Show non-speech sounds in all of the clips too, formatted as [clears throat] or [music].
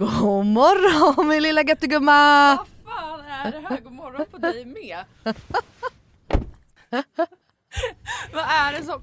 God morgon min lilla göttegumma! Vad fan är det här? God morgon på dig med. [laughs] vad, är det som,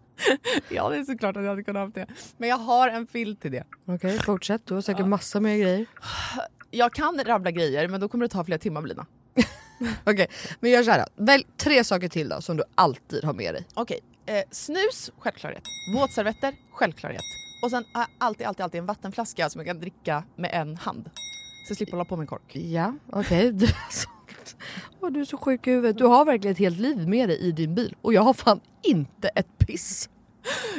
[laughs] Ja, det är såklart att jag hade kunnat ha det. Men jag har en filt till det. Okej, fortsätt. Du har säkert massa mer grejer. Jag kan rabbla grejer, men då kommer det ta flera timmar Melina. [laughs] Okej, men gör såhär. Välj tre saker till då som du alltid har med dig. Okej, eh, snus, självklarhet. Våtservetter, självklarhet. Och sen har jag alltid, alltid, alltid en vattenflaska som jag kan dricka med en hand. Så jag slipper hålla på med en kork. Ja, okej. Så- Åh, du är så sjuk i huvudet. Du har verkligen ett helt liv med dig i din bil och jag har fan inte ett piss.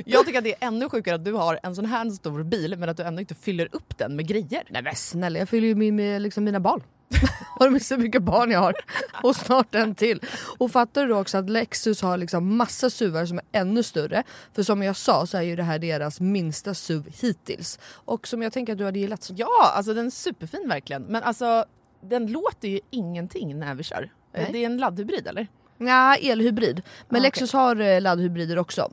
Jag tycker att det är ännu sjukare att du har en sån här stor bil men att du ändå inte fyller upp den med grejer. Nej men snälla, jag fyller ju min, med liksom mina barn. [laughs] har du hur mycket barn jag har? Och snart en till. Och fattar du då också att Lexus har liksom massa SUVar som är ännu större. För som jag sa så är ju det här deras minsta SUV hittills. Och som jag tänker att du hade gillat. Ja, alltså den är superfin verkligen. Men alltså den låter ju ingenting när vi kör. Nej. Det är en laddhybrid eller? Ja, elhybrid. Men Ah, Lexus har eh, laddhybrider också.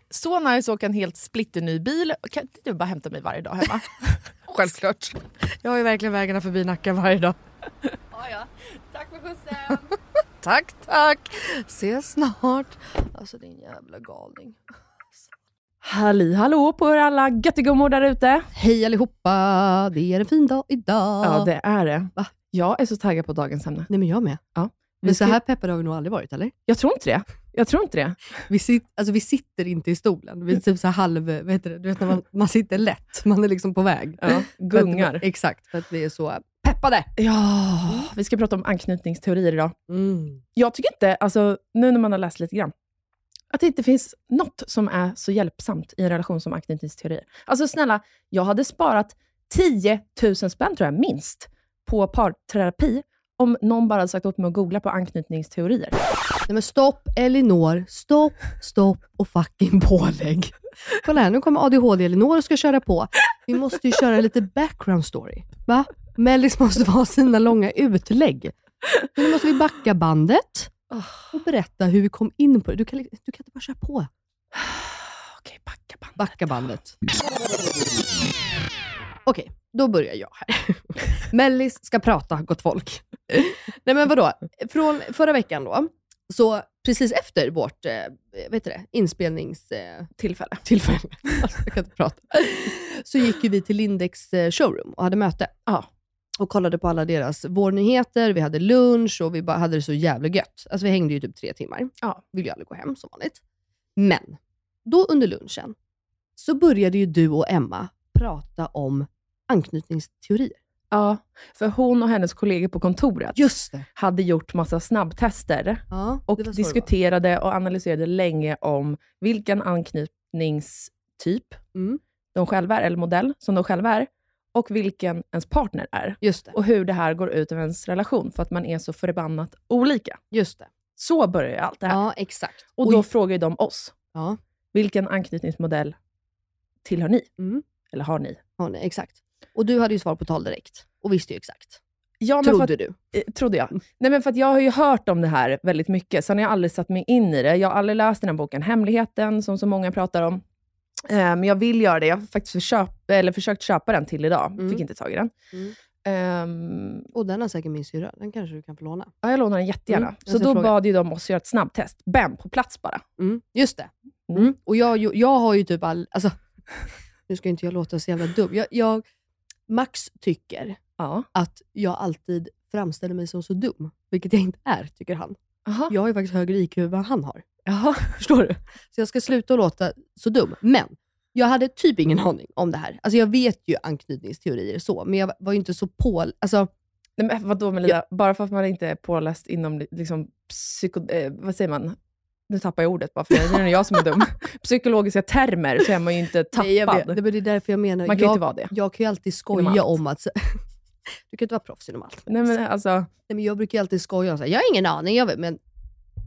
Så nice att åka en helt splitterny bil. Kan inte du bara hämta mig varje dag hemma? [laughs] Självklart. Jag har ju verkligen vägarna förbi Nacka varje dag. [laughs] ja, ja. Tack för skjutsen. [laughs] Tack, tack. Ses snart. Alltså din jävla galning. Halli hallå på er alla göttegummor där ute. Hej allihopa, det är en fin dag idag. Ja, det är det. Va? Jag är så taggad på dagens ämne. Nej men jag med. Ja. Men så ska- här peppade har vi nog aldrig varit eller? Jag tror inte det. Jag tror inte det. Vi, sit, alltså, vi sitter inte i stolen. Vi är typ så halv, vad heter det? Du vet när man, man sitter lätt. Man är liksom på väg. Ja, För att- gungar. Exakt, för att vi är så peppade. Ja, vi ska prata om anknytningsteorier idag. Mm. Jag tycker inte, alltså, nu när man har läst lite grann, att det inte finns något som är så hjälpsamt i en relation som anknytningsteorier. Alltså snälla, jag hade sparat 10 000 spänn, tror jag, minst, på parterapi om någon bara hade sagt åt mig att googla på anknytningsteorier. Nej men stopp Elinor, stopp, stopp och fucking pålägg. Kolla här, nu kommer ADHD Elinor och ska köra på. Vi måste ju köra lite background story. Va? Mellis måste ha sina långa utlägg. Nu måste vi backa bandet och berätta hur vi kom in på det. Du kan, du kan inte bara köra på. Okej, backa bandet. Backa bandet. Okej, då börjar jag här. [laughs] Mellis ska prata, gott folk. Nej men vadå? Från förra veckan då, så precis efter vårt eh, vet du det, inspelnings... Eh, Tillfälle. alltså, [laughs] jag kan inte prata, så gick ju vi till Lindex eh, showroom och hade möte. Ja. Och kollade på alla deras vårnyheter, vi hade lunch och vi bara hade det så jävla gött. Alltså vi hängde ju typ tre timmar. Ja. Vill ju aldrig gå hem som vanligt. Men, då under lunchen så började ju du och Emma prata om anknytningsteorier. Ja, för hon och hennes kollegor på kontoret hade gjort massa snabbtester Ja, och diskuterade och analyserade länge om vilken anknytningstyp Mm. de själva är, eller modell som de själva är, och vilken ens partner är. Och hur det här går ut över ens relation, för att man är så förbannat olika. Just det. Så börjar ju allt det här. Ja, exakt. Och då frågar ju de oss, ja. vilken anknytningsmodell tillhör ni? Mm. Eller har ni? Ja, nej, exakt. Och du hade ju svar på tal direkt och visste ju exakt. Ja, men Trodde att, du. eh, trodde jag. Nej, men för jag har ju hört om det här väldigt mycket, sen har jag aldrig satt mig in i det. Jag har aldrig läst den här boken Hemligheten, som så många pratar om. Eh, men jag vill göra det. Jag har faktiskt försökt, eller försökt köpa den till idag. Mm. Fick inte tag i den. Mm. Ehm, Och den har säkert min syrra. Den kanske du kan få låna. ja, jag lånar den jättegärna. Mm, så då fråga. bad ju de oss göra ett snabbtest. Bam, på plats bara. Mm. Just det. Mm. Och jag, jag har ju typ all... Alltså, [laughs] nu ska inte jag låta så jävla dum. Jag, jag, Max tycker Ja. att jag alltid framställer mig som så dum, vilket jag inte är, tycker han. Aha. Jag har ju faktiskt högre IQ än vad han har. Jaha. [laughs] Förstår du? Så jag ska sluta låta så dum. Men jag hade typ ingen aning om det här. Alltså jag vet ju anknytningsteorier så, men jag var ju inte så på... Alltså, Nej, men vadå Melina? Bara för att man inte är påläst inom liksom, psyko... Eh, vad säger man? Nu tappar jag ordet bara för det är jag som är dum. [laughs] Psykologiska termer så är man ju inte tappad. Nej, jag vet. Det är därför jag menar, Man kan jag, inte vara det. jag kan ju alltid skoja om att... [laughs] du kan inte vara proffs inom allt. Nej, men alltså, Nej, men jag brukar ju alltid skoja och säga, jag har ingen aning, jag vet, men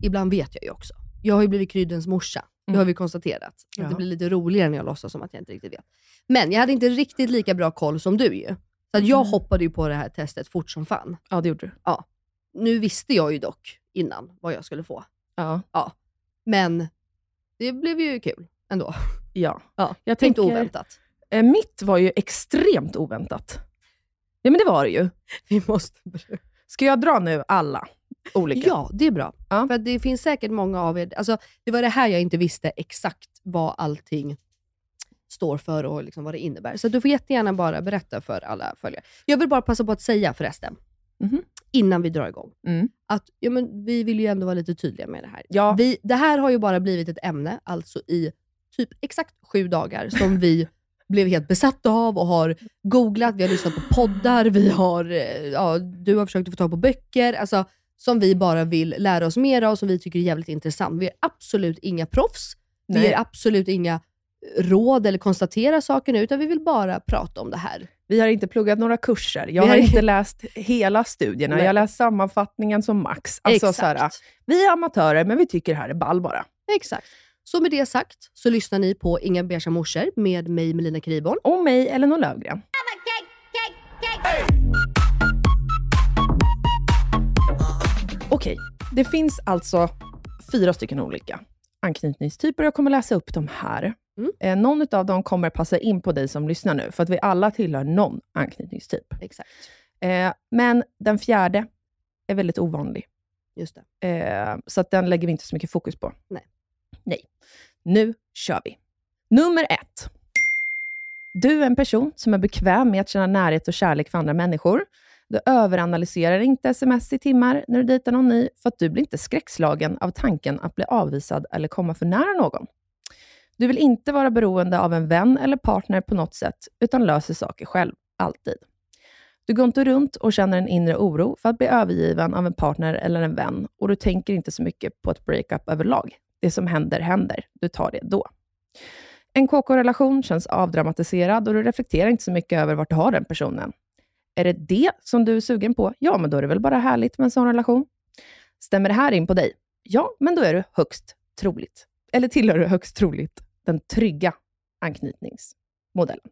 ibland vet jag ju också. Jag har ju blivit kryddens morsa, det har Mm. vi konstaterat. Ja. Det blir lite roligare när jag låtsas som att jag inte riktigt vet. Men jag hade inte riktigt lika bra koll som du ju. Så jag Mm. hoppade ju på det här testet fort som fan. ja det gjorde du. Nu visste jag ju dock innan vad jag skulle få. Ja. Men det blev ju kul ändå. ja. [laughs] Ja, Jag Inte tänker, oväntat. eh, mitt var ju extremt oväntat. Ja men det var det ju. [laughs] Vi måste... Ska jag dra nu alla olika? Ja, det är bra. Ja. För det finns säkert många av er... Alltså, det var det här jag inte visste exakt vad allting står för och liksom vad det innebär. Så du får jättegärna bara berätta för alla följare. Jag vill bara passa på att säga förresten, Mhm. Innan vi drar igång, Mm. att ja, men vi vill ju ändå vara lite tydliga med det här. Ja. Vi, det här har ju bara blivit ett ämne, alltså i typ exakt sju dagar, som vi [laughs] blev helt besatta av och har googlat, vi har lyssnat på poddar, vi har, eh, ja, du har försökt få tag på böcker, alltså, som vi bara vill lära oss mer av, som vi tycker är jävligt intressant. Vi är absolut inga proffs, vi Nej. ger absolut inga råd eller konstatera saker nu, utan vi vill bara prata om det här. Vi har inte pluggat några kurser. Jag har inte läst hela studierna. Nej. Jag har läst sammanfattningen som max. Alltså, Exakt. så här, vi är amatörer, men vi tycker det här är ball bara. Exakt. Så med det sagt så lyssnar ni på Inga beiga morsor med mig Melina Kriborn. Och mig, Elinor Löfgren. Okej, det finns alltså fyra stycken olika anknytningstyper. Jag kommer läsa upp dem här. Mm. Eh, någon av dem kommer passa in på dig som lyssnar nu, för att vi alla tillhör någon anknytningstyp. Exakt. Eh, men den fjärde är väldigt ovanlig, Just det. eh, så att den lägger vi inte så mycket fokus på. Nej. Nej. Nu kör vi. Nummer ett. Du är en person som är bekväm med att känna närhet och kärlek för andra människor. Du överanalyserar inte sms i timmar när du dejtar någon ny, för att du blir inte skräckslagen av tanken att bli avvisad eller komma för nära någon. Du vill inte vara beroende av en vän eller partner på något sätt, utan löser saker själv, alltid. Du går inte runt och känner en inre oro för att bli övergiven av en partner eller en vän och du tänker inte så mycket på ett breakup överlag. Det som händer, händer. Du tar det då. En KK-relation känns avdramatiserad och du reflekterar inte så mycket över vart du har den personen. Är det det som du är sugen på? Ja, men då är det väl bara härligt med en sån relation. Stämmer det här in på dig? Ja, men då är du högst troligt, eller tillhör du högst troligt den trygga anknytningsmodellen.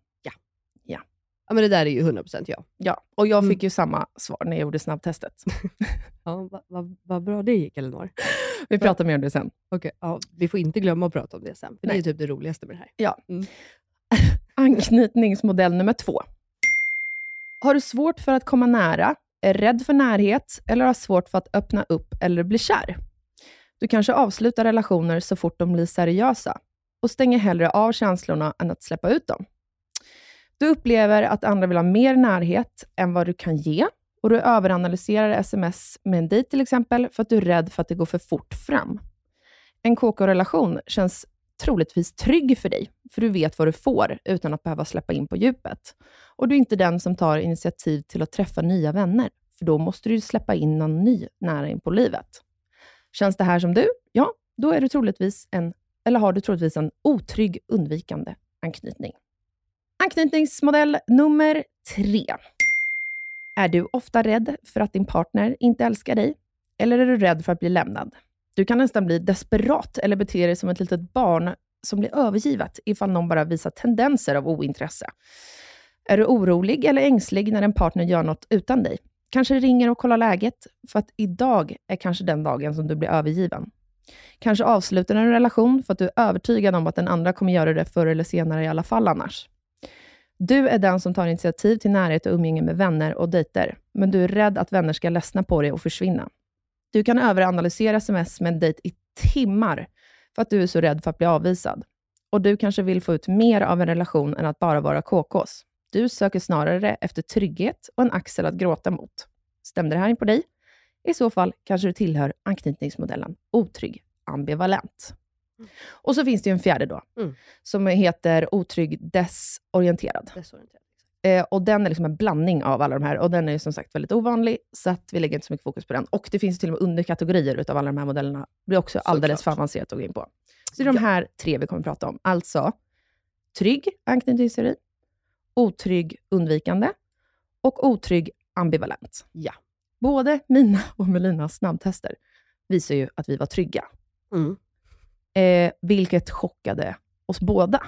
Ja, men det där är ju 100% jag. Ja, och jag Mm. fick ju samma svar när jag gjorde snabbtestet. [laughs] Ja, vad va, va bra det gick Elinor. Vi pratar mer om det sen. Okej, ja, vi får inte glömma att prata om det sen, för det är typ det roligaste med det här. Ja. Mm. [laughs] Anknytningsmodell nummer två. Har du svårt för att komma nära, är rädd för närhet eller har svårt för att öppna upp eller bli kär? Du kanske avslutar relationer så fort de blir seriösa och stänger hellre av känslorna än att släppa ut dem. Du upplever att andra vill ha mer närhet än vad du kan ge och du överanalyserar sms med en dejt till exempel för att du är rädd för att det går för fort fram. En KK-relation känns troligtvis trygg för dig, för du vet vad du får utan att behöva släppa in på djupet. Och du är inte den som tar initiativ till att träffa nya vänner, för då måste du ju släppa in någon ny nära in på livet. Känns det här som du? Ja, då är du troligtvis en, eller har du troligtvis en otrygg, undvikande anknytning. Anknytningsmodell nummer tre. Är du ofta rädd för att din partner inte älskar dig? Eller är du rädd för att bli lämnad? Du kan nästan bli desperat eller bete dig som ett litet barn som blir övergivet ifall någon bara visar tendenser av ointresse. Är du orolig eller ängslig när en partner gör något utan dig? Kanske ringer och kollar läget, för att idag är kanske den dagen som du blir övergiven. Kanske avslutar en relation för att du är övertygad om att den andra kommer göra det förr eller senare i alla fall annars. Du är den som tar initiativ till närhet och umgänge med vänner och dejter, men du är rädd att vänner ska ledsna på dig och försvinna. Du kan överanalysera sms med en dejt i timmar för att du är så rädd för att bli avvisad. Och du kanske vill få ut mer av en relation än att bara vara KKs. Du söker snarare efter trygghet och en axel att gråta mot. Stämde det här in på dig? I så fall kanske du tillhör anknytningsmodellen otrygg ambivalent. Och så finns det en fjärde då, Mm. som heter otrygg desorienterad. Desorienterad. Eh, och den är liksom en blandning av alla de här och den är som sagt väldigt ovanlig, så att vi lägger inte så mycket fokus på den. Och det finns till och med underkategorier utav alla de här modellerna. Det blir också alldeles för Såklart. avancerat att gå in på. Så det är de här tre vi kommer att prata om. Alltså, trygg anknytningsteori, otrygg undvikande och otrygg ambivalent. Ja. Både mina [laughs] och Melinas snabbtester visar ju att vi var trygga, Mm. eh, vilket chockade oss båda.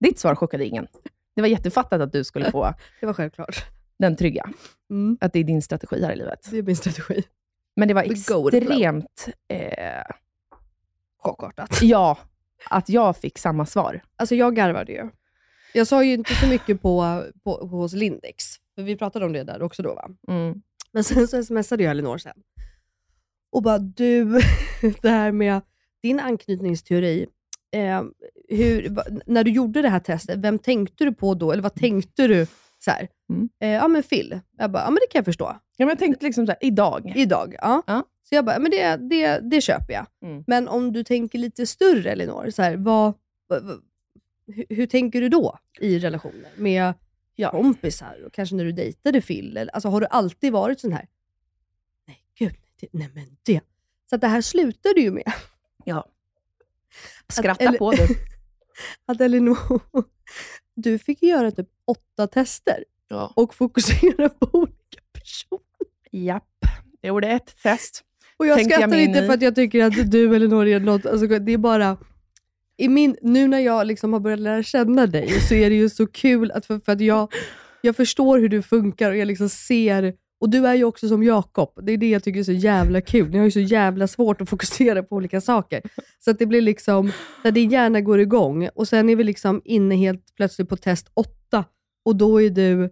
Ditt svar chockade ingen. Det var jättefattat att du skulle få [laughs] Det var självklart. den trygga. Mm. Att det är din strategi här i livet. Det är min strategi. Men det var extremt... Eh, Chockartat. [laughs] ja, att jag fick samma svar. Alltså jag garvade ju. Jag sa ju inte så mycket på, på, hos Lindex, för vi pratade om det där också då va? Mm. Men sen så smsade jag Elinor sen. Och bara, du, [laughs] det här med din anknytningsteori. Eh, hur, när du gjorde det här testet, vem tänkte du på då? Eller vad tänkte du? Så här, Mm. eh, ja men Phil. Jag bara, ja men det kan jag förstå. Ja, men jag tänkte liksom så här, idag. Idag. Ja. Ja. Så jag bara, men det, det, det köper jag. Mm. Men om du tänker lite större Elinor, så här, vad, vad, hur, hur tänker du då i relationer? Med Ja. kompisar och kanske när du dejtade Phil? Eller, alltså, har du alltid varit sån här, nej gud, det, nej men det. Så att det här slutade ju med [laughs] Ja. Skratta eller- på [laughs] du. att Elinor, [laughs] du fick göra typ åtta tester Ja. och fokusera på olika personer. Japp. Jag gjorde ett test. Och jag Tänkte skrattar inte i. för att jag tycker att du eller någon är något, alltså, det är bara, i min, nu när jag liksom har börjat lära känna dig så är det ju så kul att, för, för att jag, jag förstår hur du funkar och jag liksom ser, och du är ju också som Jakob, det är det jag tycker är så jävla kul. Ni har ju så jävla svårt att fokusera på olika saker. Så att det blir liksom, när din hjärna går igång och sen är vi liksom inne helt plötsligt på test åtta och då är du,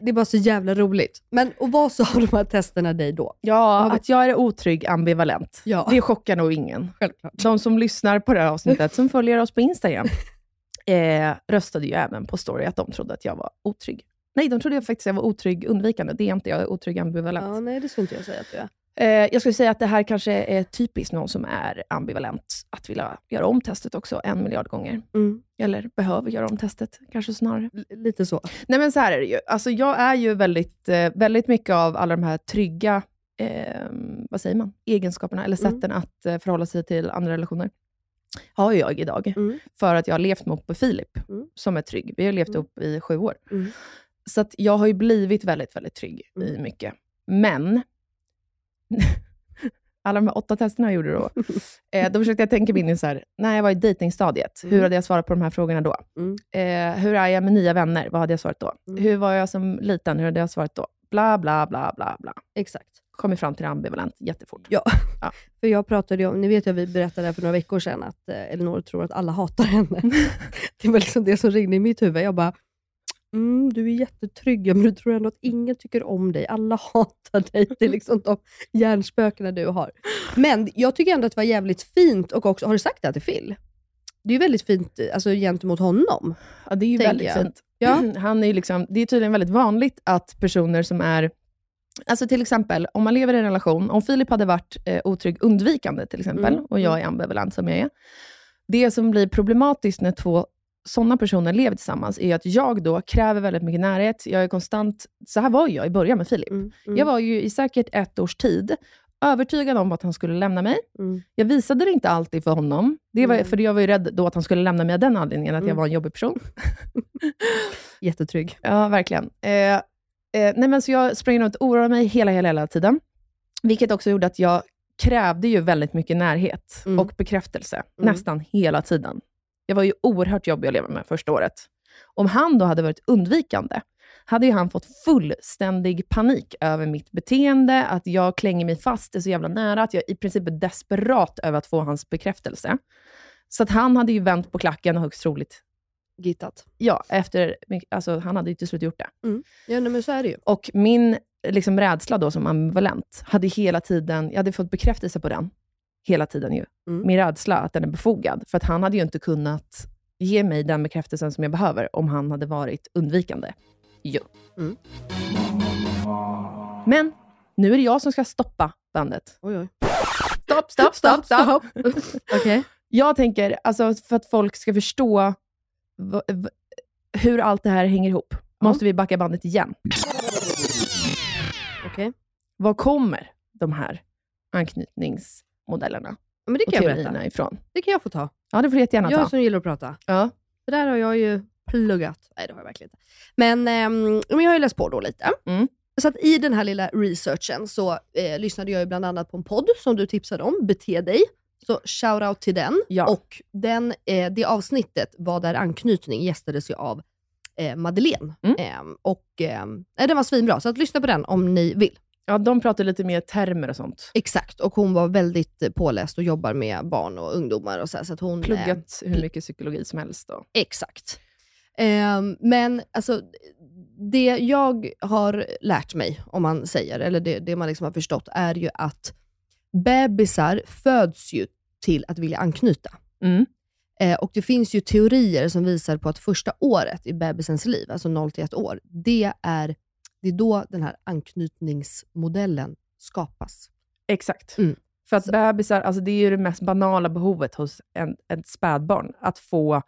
det är bara så jävla roligt. Men och vad sa [laughs] de här testerna dig då? Ja, att jag är otrygg ambivalent. Ja. Det chockar nog ingen. Självklart. De som lyssnar på det här avsnittet, som följer oss på Instagram, [laughs] eh, röstade ju även på story att de trodde att jag var otrygg. Nej, de trodde jag faktiskt att jag var otrygg undvikande. Det är inte jag, är otrygg ambivalent. Ja, nej, det skulle inte jag säga att du är. Eh, jag skulle säga att det här kanske är typiskt någon som är ambivalent, att vilja göra om testet också en miljard gånger. Mm. Eller behöver göra om testet, kanske snarare. L- lite så. Nej men så här är det ju. Alltså, jag är ju väldigt, eh, väldigt mycket av alla de här trygga eh, vad säger man? egenskaperna, eller Mm. sätten att eh, förhålla sig till andra relationer, har jag idag. Mm. För att jag har levt med Oppe Filip, Mm. som är trygg. Vi har levt Mm. upp i sju år. Mm. Så att jag har ju blivit väldigt, väldigt trygg i Mm. mycket. Men, [laughs] alla de här åtta testerna jag gjorde då, eh, då försökte jag tänka mig in i så här, när jag var i dejtingstadiet, hur Mm. hade jag svarat på de här frågorna då? Mm. Eh, hur är jag med nya vänner? Vad hade jag svarat då? Mm. Hur var jag som liten? Hur hade jag svarat då? Bla, bla, bla, bla, bla. Exakt. Kommit fram till ambivalent jättefort. Ja. [laughs] Ja. [laughs] För jag pratade om, ni vet ju att vi berättade för några veckor sedan att eh, Elinor tror att alla hatar henne. det var liksom det som ringde i mitt huvud. Jag bara, mm, du är jättetrygg, men du tror ändå att ingen tycker om dig. Alla [laughs] hatar dig. Det är liksom de hjärnspökena du har. Men jag tycker ändå att det var jävligt fint, och också, har du sagt det här till Phil? Det är ju väldigt fint alltså, gentemot honom. Ja, det är ju väldigt jag. fint. Ja. [clears throat] Han är liksom, det är tydligen väldigt vanligt att personer som är Alltså till exempel, om man lever i en relation, om Filip hade varit eh, otrygg undvikande till exempel, Mm, och jag är ambivalent som jag är. Det som blir problematiskt när två sådana personer lever tillsammans, är att jag då kräver väldigt mycket närhet. Jag är konstant, så här var jag i början med Filip. Mm, mm, Jag var ju i säkert ett års tid övertygad om att han skulle lämna mig. mm, Jag visade det inte alltid för honom, det var, Mm. för jag var ju rädd då att han skulle lämna mig av den anledningen, att jag Mm. var en jobbig person. [laughs] jättetrygg. Ja, verkligen. Eh, eh, nej, men så jag sprang runt och oroade mig hela, hela, hela tiden. Vilket också gjorde att jag krävde ju väldigt mycket närhet Mm. och bekräftelse, nästan hela tiden. Jag var ju oerhört jobbig att leva med första året. Om han då hade varit undvikande, hade ju han fått fullständig panik över mitt beteende, att jag klänger mig fast, är så jävla nära, att jag i princip är desperat över att få hans bekräftelse. Så att han hade ju vänt på klacken och högst troligt, Gittat. ja, efter, alltså han hade ju till slut gjort det. Ja, nej, men så är det ju. Och min liksom, rädsla då som ambivalent, hade hela tiden, jag hade fått bekräftelse på den, hela tiden ju. Mm. Min rädsla att den är befogad, för att han hade ju inte kunnat ge mig den bekräftelsen som jag behöver, om han hade varit undvikande. Jo. Mm. Men nu är det jag som ska stoppa bandet. Oj, oj. Stopp! stopp, stopp, stopp. [laughs] Okej. Jag tänker, alltså, för att folk ska förstå hur allt det här hänger ihop, måste vi backa bandet igen. Okej. Var kommer de här anknytningsmodellerna Ja, Men det och kan jag teorierna berätta. ifrån? Det kan jag få ta. Ja, det får du jättegärna Jag ta. som gillar att prata. Ja. Det där har jag ju pluggat. Nej, det har jag verkligen inte. Men, ehm, men jag har ju läst på då lite. Mm. Så att i den här lilla researchen så eh, lyssnade jag ju bland annat på en podd som du tipsade om, Bete dig. Så shout-out till den. Ja. Och den, eh, det avsnittet var där anknytning gästades ju av eh, Madeleine. Mm. Ehm, och ehm, nej, Den var svinbra, så att lyssna på den om ni vill. Ja, de pratar lite mer termer och sånt. Exakt, och hon var väldigt eh, påläst och jobbar med barn och ungdomar. Och så, här, så att hon, eh, Pluggat hur mycket psykologi som helst. Då. Exakt. Ehm, men alltså, det jag har lärt mig, om man säger, eller det, det man liksom har förstått, är ju att bebisar föds ju till att vilja anknyta. Mm. Eh, och Det finns ju teorier som visar på att första året i bebisens liv, alltså 0 till 1 år, det är, det är då den här anknytningsmodellen skapas. Exakt. Mm. För att bebisar, alltså det är ju det mest banala behovet hos en, ett spädbarn, att få,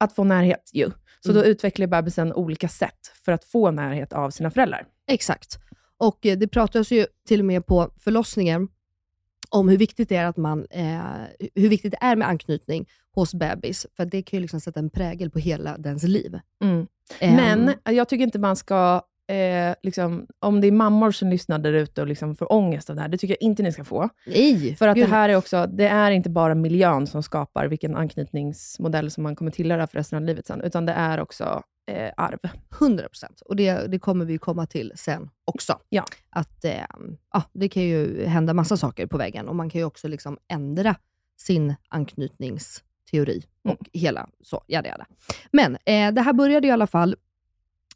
att få närhet. Ju. Så Mm. då utvecklar bebisen olika sätt för att få närhet av sina föräldrar. Exakt. Och eh, det pratas ju till och med på förlossningen om hur viktigt det är att man, eh, hur viktigt det är med anknytning hos bebis, för det kan ju liksom sätta en prägel på hela dens liv. Mm. Ehm, Men jag tycker inte man ska, eh, liksom, om det är mammor som lyssnar där ute och liksom får ångest av det här, det tycker jag inte ni ska få. nej, För att gud, det här är också, det är inte bara miljön som skapar vilken anknytningsmodell som man kommer tillhöra för resten av livet sen, utan det är också eh, arv. 100 procent. Och det, det kommer vi komma till sen också. Ja. Att, eh, ja, det kan ju hända massa saker på vägen och man kan ju också liksom ändra sin anknytningsteori Mm. och hela så, jada, jada. Men eh, det här började i alla fall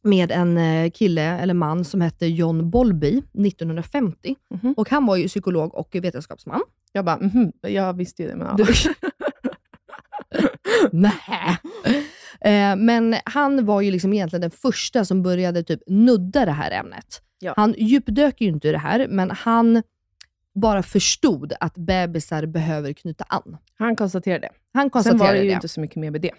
med en eh, kille eller man som hette John Bolby 1950. Mhm. Och Han var ju psykolog och vetenskapsman. Jag bara, mhm, jag visste ju det, men ja. Nej. Eh, men han var ju liksom egentligen den första som började typ nudda det här ämnet. Ja. Han djupdök ju inte i det här, men han bara förstod att bebisar behöver knyta an. Han konstaterade det. Han Sen konstaterade var det ju det. inte så mycket mer med det.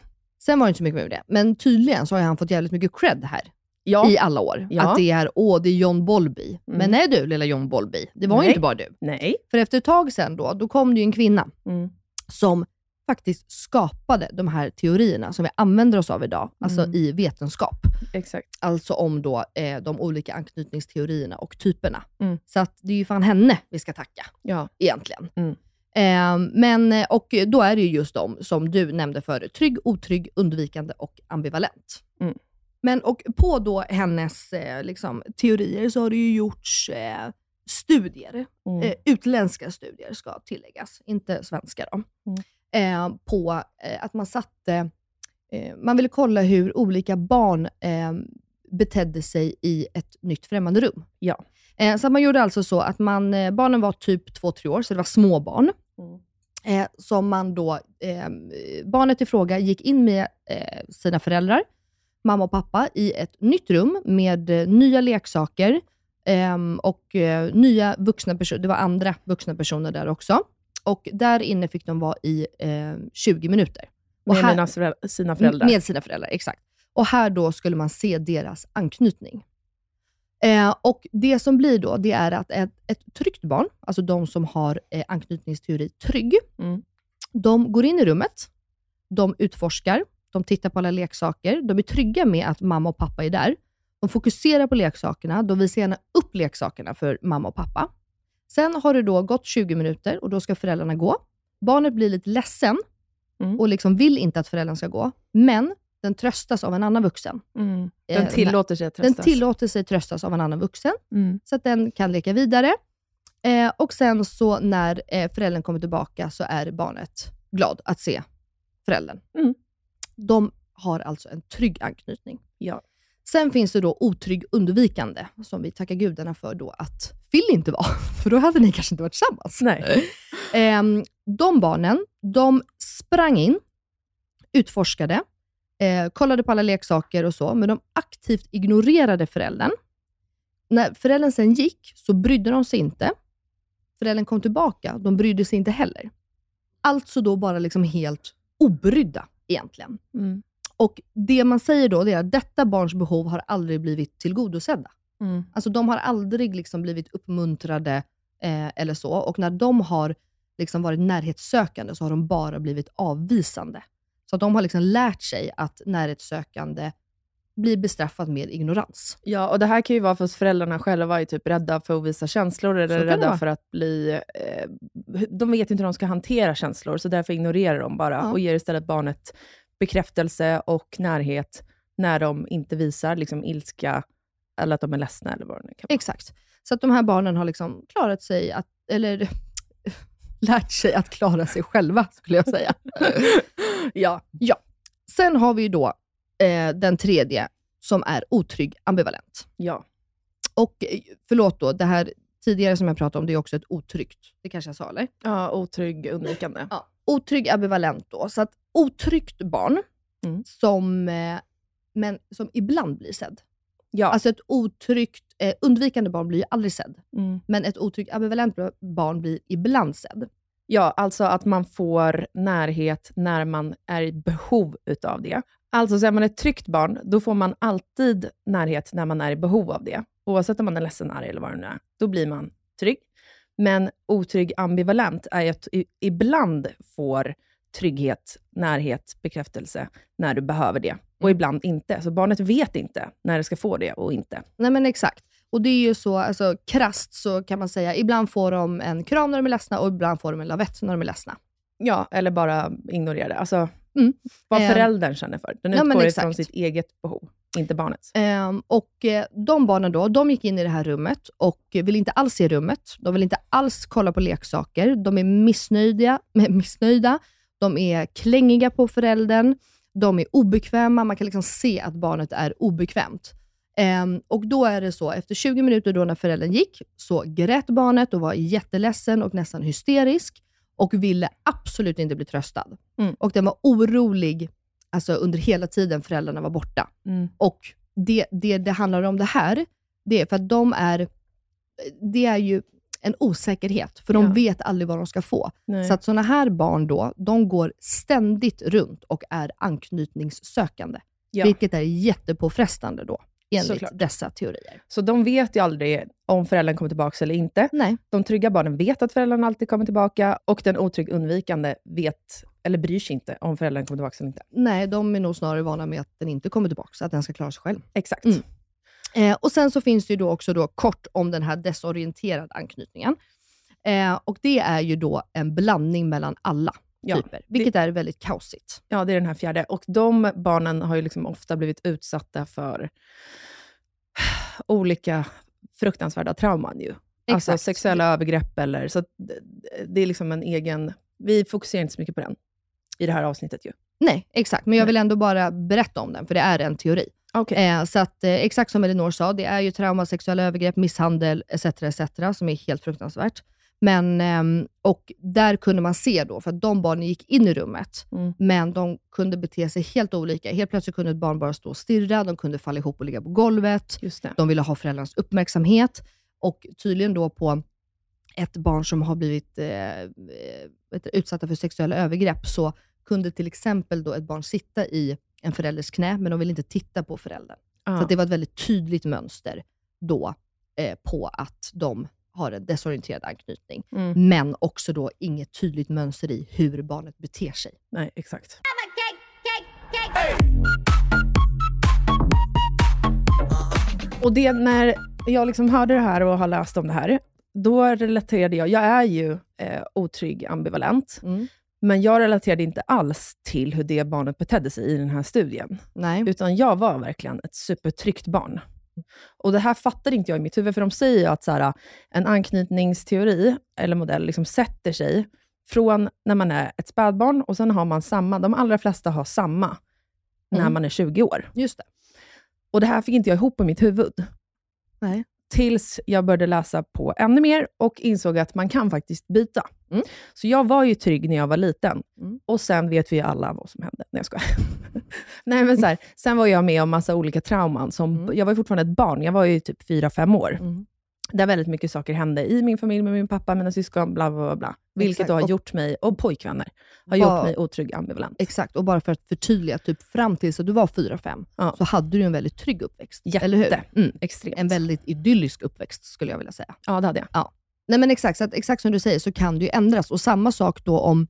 Sen var det inte så mycket mer med det. Men tydligen så har han fått jävligt mycket cred här Ja. i alla år. Ja. Att det är, åh, det är John Bolby. Mm. Men nej du, lilla John Bolby. Det var ju Nej. inte bara du. Nej. För efter ett tag sen då, då kom det ju en kvinna Mm. som faktiskt skapade de här teorierna som vi använder oss av idag, alltså Mm. i vetenskap. Exakt. Alltså om då, eh, de olika anknytningsteorierna och typerna. Mm. Så att det är ju fan henne vi ska tacka Ja. egentligen. Eh, men, eh, och då är det ju just de som du nämnde förut. Trygg, otrygg, undvikande och ambivalent. Mm. Men och på då hennes eh, liksom, teorier så har det ju gjorts eh, studier, Mm. eh, utländska studier ska tilläggas, inte svenska då, Mm. eh, på att man satte, man ville kolla hur olika barn betedde sig i ett nytt främmande rum. Ja. Eh, så man gjorde alltså så att man, eh, barnen var typ två, tre år, så det var små barn. Mm. Eh, som man då, eh, barnet i fråga gick in med eh, sina föräldrar, mamma och pappa, i ett nytt rum med nya leksaker ehm, och nya vuxna personer. Det var andra vuxna personer där också. Och där inne fick de vara i eh, 20 minuter. Och Med här- sina föräldrar. med sina föräldrar, exakt. Och här då skulle man se deras anknytning. Eh, och Det som blir då, det är att ett, ett tryggt barn, alltså de som har eh, anknytningsteori trygg, Mm. de går in i rummet, de utforskar, de tittar på alla leksaker, de är trygga med att mamma och pappa är där. De fokuserar på leksakerna, de visar gärna upp leksakerna för mamma och pappa. Sen har det då gått 20 minuter och då ska föräldrarna gå. Barnet blir lite ledsen Mm. och liksom vill inte att föräldrarna ska gå, men den tröstas av en annan vuxen. Mm. Den Eh, tillåter sig att Den tröstas. tillåter sig tröstas av en annan vuxen, Mm. så att den kan leka vidare. Eh, och sen så när eh, föräldern kommer tillbaka så är barnet glad att se föräldern. Mm. De har alltså en trygg anknytning. Ja. Sen finns det då otrygg undvikande, som vi tackar gudarna för då att vill inte vara, [laughs] för då hade ni kanske inte varit tillsammans. Nej. Ehm, de barnen, de sprang in, utforskade, eh, kollade på alla leksaker och så, men de aktivt ignorerade föräldern. När föräldern sen gick så brydde de sig inte. föräldern kom tillbaka, de brydde sig inte heller. Alltså då bara liksom helt obrydda egentligen. Mm. Och Det man säger då är att detta barns behov har aldrig blivit tillgodosedda. Mm. Alltså de har aldrig liksom blivit uppmuntrade eh, eller så. Och när de har liksom varit närhetssökande så har de bara blivit avvisande. Så att de har liksom lärt sig att närhetssökande blir bestraffat med ignorans. Ja, och det här kan ju vara för att föräldrarna själva är typ rädda för att visa känslor, eller rädda för att bli... Eh, de vet inte hur de ska hantera känslor, så därför ignorerar de bara Ja. och ger istället barnet bekräftelse och närhet när de inte visar liksom, ilska, eller att de är ledsna, eller vad det nu kan vara. Exakt. Så att de här barnen har liksom klarat sig, att, eller lärt sig att klara sig själva, skulle jag säga. ja. ja. Sen har vi ju då eh, den tredje, som är otrygg ambivalent. Ja. Och eh, förlåt då, det här tidigare som jag pratade om, det är också ett otryggt. Det kanske jag sa, eller? ja, otrygg, undvikande. Ja. Otrygg ambivalent då. Så att otryggt barn, Mm. som, eh, men som ibland blir sedd. Ja. Alltså ett otryggt, eh, undvikande barn blir ju aldrig sedd. Mm. Men ett otryggt ambivalent barn blir ibland sedd. Ja, alltså att man får närhet när man är i behov utav det. Alltså, så är man ett tryggt barn, då får man alltid närhet när man är i behov av det. Oavsett om man är ledsen, arg eller vad det nu är. Då blir man trygg. Men otrygg ambivalent är att ibland får trygghet, närhet, bekräftelse när du behöver det. Och ibland inte. Så barnet vet inte när det ska få det och inte. Nej men exakt. Och det är ju så, alltså krasst så kan man säga, ibland får de en kram när de är ledsna och ibland får de en lavett när de är ledsna. Ja, eller bara ignorera det. Alltså, Mm. vad Eh, föräldern känner för. Den ja, utgår ifrån sitt eget behov, inte barnets. Ehm, och eh, de barnen då, de gick in i det här rummet och vill inte alls se rummet. De vill inte alls kolla på leksaker. De är missnöjda, [laughs] missnöjda. De är klängiga på föräldern. De är obekväma. Man kan liksom se att barnet är obekvämt. Ehm, och då är det så, efter 20 minuter då när föräldern gick, så grät barnet och var jätteledsen och nästan hysterisk och ville absolut inte bli tröstad. Mm. Och den var orolig alltså, under hela tiden föräldrarna var borta. Mm. Och det, det det handlar om det här, det är för att de är, det är ju en osäkerhet, för de Ja. vet aldrig vad de ska få. Nej. Så att sådana här barn då, de går ständigt runt och är anknytningssökande, Ja. vilket är jättepåfrestande då, enligt Såklart. dessa teorier. Så de vet ju aldrig om föräldern kommer tillbaka eller inte. Nej. De trygga barnen vet att föräldern alltid kommer tillbaka och den otrygg undvikande vet, eller bryr sig inte om föräldern kommer tillbaka eller inte. Nej, de är nog snarare vana med att den inte kommer tillbaka, så att den ska klara sig själv. Exakt. Mm. Eh, och Sen så finns det ju då också då kort om den här desorienterade anknytningen. Eh, och Det är ju då en blandning mellan alla Ja, typer, vilket är väldigt kaosigt. Ja, det är den här fjärde. Och de barnen har ju liksom ofta blivit utsatta för olika fruktansvärda trauman ju. Alltså sexuella övergrepp eller... Så det- det är liksom en egen... Vi fokuserar inte så mycket på den i det här avsnittet ju. Nej, exakt. Men jag vill ändå bara berätta om den, för det är en teori. Okej. Eh, så att, eh, exakt som Elinor sa, det är ju trauma, sexuella övergrepp, misshandel etc. etc. som är helt fruktansvärt. Men, ehm, och där kunde man se då, för att de barnen gick in i rummet, Mm. men de kunde bete sig helt olika. Helt plötsligt kunde ett barn bara stå och stirra, de kunde falla ihop och ligga på golvet. De ville ha föräldrarnas uppmärksamhet. Och tydligen då på ett barn som har blivit eh, eh, utsatta för sexuella övergrepp, så kunde till exempel då ett barn sitta i en förälders knä, men de ville inte titta på föräldern. Ja. Så det var ett väldigt tydligt mönster då eh, på att de har en desorienterad anknytning. Mm. Men också då inget tydligt mönster i hur barnet beter sig. Nej, exakt. Och det när jag liksom hörde det här och har läst om det här, då relaterade jag, jag är ju eh, otrygg ambivalent, Mm. Men jag relaterade inte alls till hur det barnet betedde sig i den här studien. Nej. Utan jag var verkligen ett supertryggt barn. Och det här fattade inte jag i mitt huvud, för de säger ju att så här, en anknytningsteori, eller modell, liksom sätter sig från när man är ett spädbarn, och sen har man samma, de allra flesta har samma, när Mm. man är 20 år. Just det. Och det här fick inte jag ihop i mitt huvud. Nej. Tills jag började läsa på ännu mer och insåg att man kan faktiskt byta. Mm. Så jag var ju trygg när jag var liten. Mm. Och sen vet vi ju alla vad som hände. Nej, jag skojar. [laughs] Nej, men så här, sen var jag med om massa olika trauman. Som, Mm. Jag var fortfarande ett barn. Jag var ju typ fyra fem år. Där väldigt mycket saker hände i min familj med min pappa, mina syskon, bla bla bla. bla. Vilket Exakt. då har gjort mig, och pojkvänner, har Vad- gjort mig otrygg ambivalent. Exakt, och bara för att förtydliga, typ fram tills att du var 4-5, Ja. så hade du en väldigt trygg uppväxt. Jätte. Eller hur? Mm. Extremt. En väldigt idyllisk uppväxt, skulle jag vilja säga. Ja, det hade jag. Nej men exakt, så att, exakt som du säger så kan det ju ändras. Och samma sak då om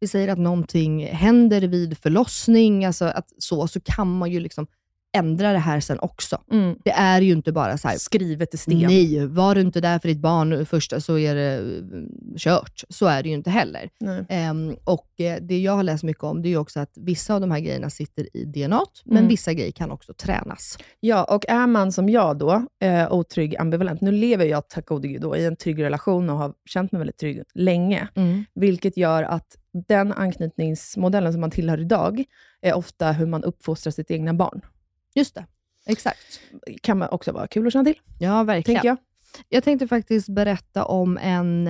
vi säger att någonting händer vid förlossning, alltså att så, så kan man ju liksom ändra det här sen också. Mm. Det är ju inte bara så här, Skrivet i sten. nej, var du inte där för ditt barn första så är det mm, kört. Så är det ju inte heller. Ehm, och eh, Det jag har läst mycket om, det är också att vissa av de här grejerna sitter i DNA, men Mm. vissa grejer kan också tränas. Ja, och är man som jag då, eh, otrygg ambivalent, nu lever jag tack gode gud då, i en trygg relation och har känt mig väldigt trygg länge, vilket gör att den anknytningsmodellen som man tillhör idag, är ofta hur man uppfostrar sitt egna barn. Just det, exakt. kan man också vara kul att känna till, Ja, verkligen. tänker jag. Jag tänkte faktiskt berätta om en,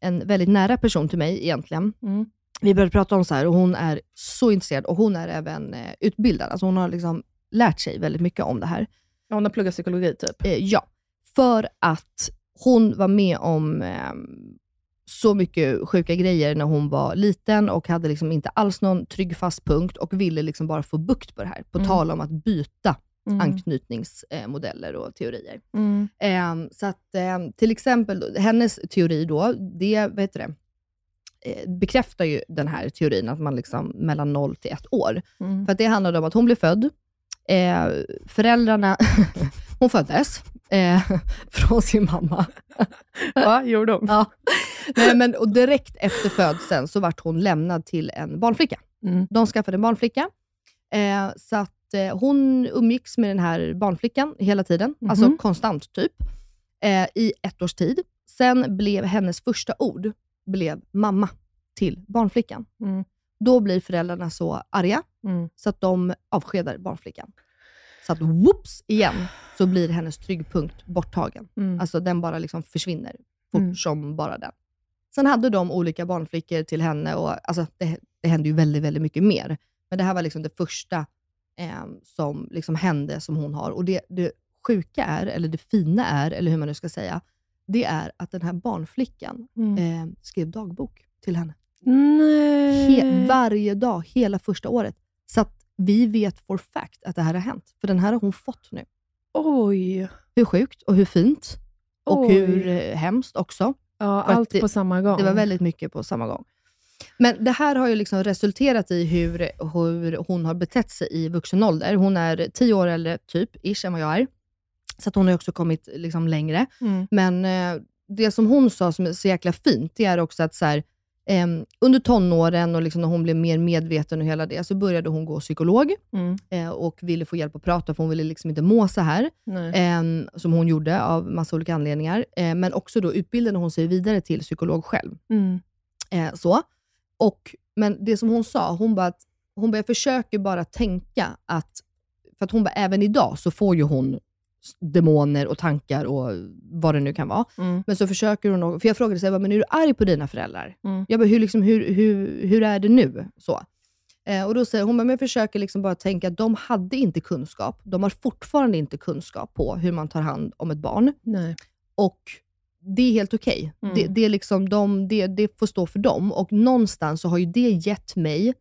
en väldigt nära person till mig egentligen. Mm. Vi började prata om så här och hon är så intresserad och hon är även eh, utbildad. Alltså hon har liksom lärt sig väldigt mycket om det här. Ja, Hon har pluggat psykologi typ. Eh, ja, för att hon var med om så mycket sjuka grejer när hon var liten och hade liksom inte alls någon trygg fast punkt och ville liksom bara få bukt på det här. På Mm. tal om att byta Mm. anknytningsmodeller och teorier. Mm. Ehm, så att ehm, till exempel, hennes teori då, det, vad heter det, eh, bekräftar ju den här teorin att man liksom mellan 0 till 1 år. Mm. För det handlade om att hon blev född, eh, föräldrarna, [laughs] hon föddes eh, [laughs] från sin mamma. [laughs] Ja, gjorde hon. Ja. Nej, men, och direkt efter födseln så vart hon lämnad till en barnflicka. Mm. De skaffade en barnflicka. Eh, så att eh, hon umgicks med den här barnflickan hela tiden, Mhm. alltså konstant typ, eh, i ett års tid. Sen blev hennes första ord blev mamma till barnflickan. Mm. Då blir föräldrarna så arga Mm. så att de avskedar barnflickan. Så att whoops igen, så blir hennes tryggpunkt borttagen. Mm. Alltså den bara liksom försvinner fort Mm. som bara den. Sen hade de olika barnflickor till henne och alltså det, det hände ju väldigt, väldigt mycket mer. Men det här var liksom det första eh, som liksom hände som hon har. Och det, det sjuka är, eller det fina är, eller hur man nu ska säga, det är att den här barnflickan Mm. eh, skrev dagbok till henne. Nej. He- varje dag, hela första året. Så att vi vet for fact att det här har hänt. För den här har hon fått nu. Oj. Hur sjukt och hur fint. Och Oj. hur eh, hemskt också. Ja, För allt det- på samma gång. Det var väldigt mycket på samma gång. Men det här har ju liksom resulterat i hur, hur hon har betett sig i vuxen ålder. Hon är tio år äldre, typ, ish, än vad jag är. Så hon har också kommit liksom längre. Mm. Men eh, det som hon sa som är så jäkla fint, det är också att så här, em, under tonåren och liksom när hon blev mer medveten och hela det, så började hon gå psykolog Mm. eh, och ville få hjälp att prata, för hon ville liksom inte må så här. Em, som hon gjorde av massa olika anledningar. Eh, men också då utbildade hon sig vidare till psykolog själv. Mm. Eh, så. Och, men det som hon sa, hon bara, att, hon bara, jag försöker bara tänka att, för att hon bara, även idag så får ju hon demoner och tankar och vad det nu kan vara. Mm. Men så försöker hon, och- för jag frågade så här, men är du arg på dina föräldrar? Mm. Jag bara, hur, liksom, hur, hur, hur är det nu? Så. Eh, och då säger hon, men jag försöker liksom bara tänka att de hade inte kunskap. De har fortfarande inte kunskap på hur man tar hand om ett barn. Nej. Och det är helt okej. Mm. Det, det, är liksom de, det, det får stå för dem. Och någonstans så har ju det gett mig,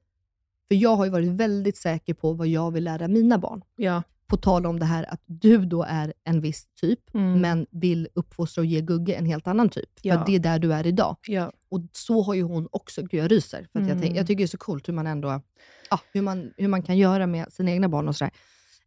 för jag har ju varit väldigt säker på vad jag vill lära mina barn. Ja. På tal om det här att du då är en viss typ, Mm. men vill uppfostra och ge Gugge en helt annan typ. För Ja. att det är där du är idag. Ja. Och så har ju hon också, gud jag ryser, för jag, Mm. tänk, jag tycker det är så coolt hur man ändå, ja, hur, man, hur man kan göra med sina egna barn och sådär.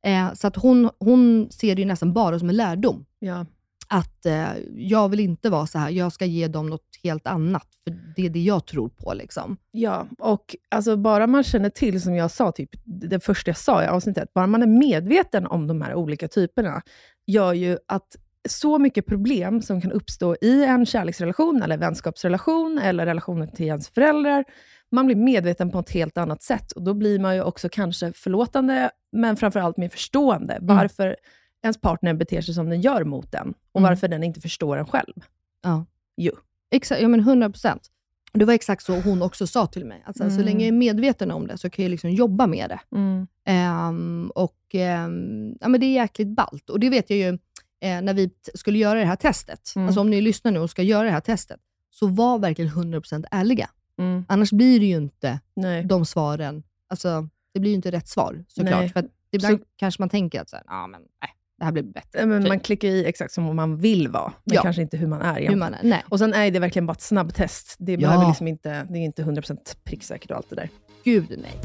Eh, så att hon, hon ser det ju nästan bara som en lärdom Ja. Att eh, jag vill inte vara så här. jag ska ge dem något helt annat, för det är det jag tror på. Liksom. Ja, och alltså bara man känner till, som jag sa, typ, det första jag sa i avsnittet, bara man är medveten om de här olika typerna, gör ju att så mycket problem som kan uppstå i en kärleksrelation, eller vänskapsrelation, eller relationen till ens föräldrar, man blir medveten på ett helt annat sätt. Och Då blir man ju också kanske förlåtande, men framförallt mer förstående. Varför ens partner beter sig som den gör mot den, och Mm. varför den inte förstår en själv. Ja. Jo. Exakt, ja men 100 procent. Det var exakt så hon också sa till mig. Alltså, Så Mm. länge jag är medveten om det så kan jag liksom jobba med det. Mm. Ehm, och ehm, ja, men Det är jäkligt ballt. Och det vet jag ju, eh, när vi skulle göra det här testet, Mm. alltså om ni lyssnar nu och ska göra det här testet, så var verkligen 100% ärliga. Mm. Annars blir det ju inte Nej. de svaren, alltså det blir ju inte rätt svar såklart. Nej. För ibland Så- kanske man tänker att så här, ah, men, nej, det här blir bättre. Men typ. man klickar i exakt som man vill vara, men Ja. kanske inte hur man är egentligen. Hur man är. Nej. Och sen är det verkligen bara ett snabbtest. Det, Ja. behöver liksom inte, det är inte 100% pricksäkert och allt det där. Gud nej.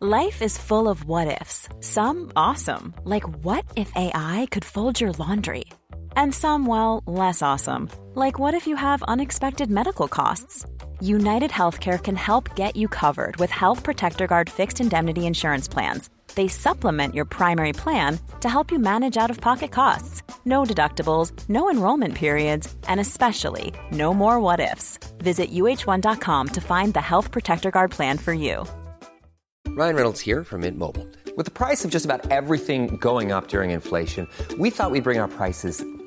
Life is full of what ifs. Some awesome, like what if AI could fold your laundry? And some, well, less awesome, like what if you have unexpected medical costs? United Healthcare can help get you covered with Health Protector Guard fixed indemnity insurance plans. They supplement your primary plan to help you manage out of pocket costs. No deductibles, no enrollment periods, and especially no more what ifs. Visit uh1.com to find the Health Protector Guard plan for you. Ryan Reynolds here from Mint Mobile. With the price of just about everything going up during inflation, we thought we'd bring our prices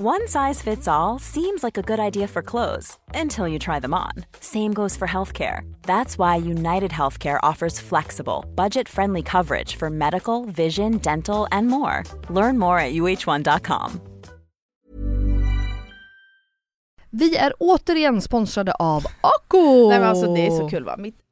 One size fits all seems like a good idea for clothes until you try them on. Same goes for healthcare. That's why United Healthcare offers flexible, budget friendly coverage for medical, vision, dental, and more. Learn more at uh1.com. Vi är återigen sponsrade av Ako! Nej, men alltså, det är så kul va? Mitt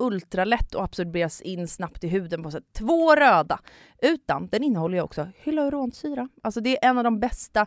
ultralätt och absorberas in snabbt i huden på sätt två röda, utan den innehåller ju också hyaluronsyra. Alltså det är en av de bästa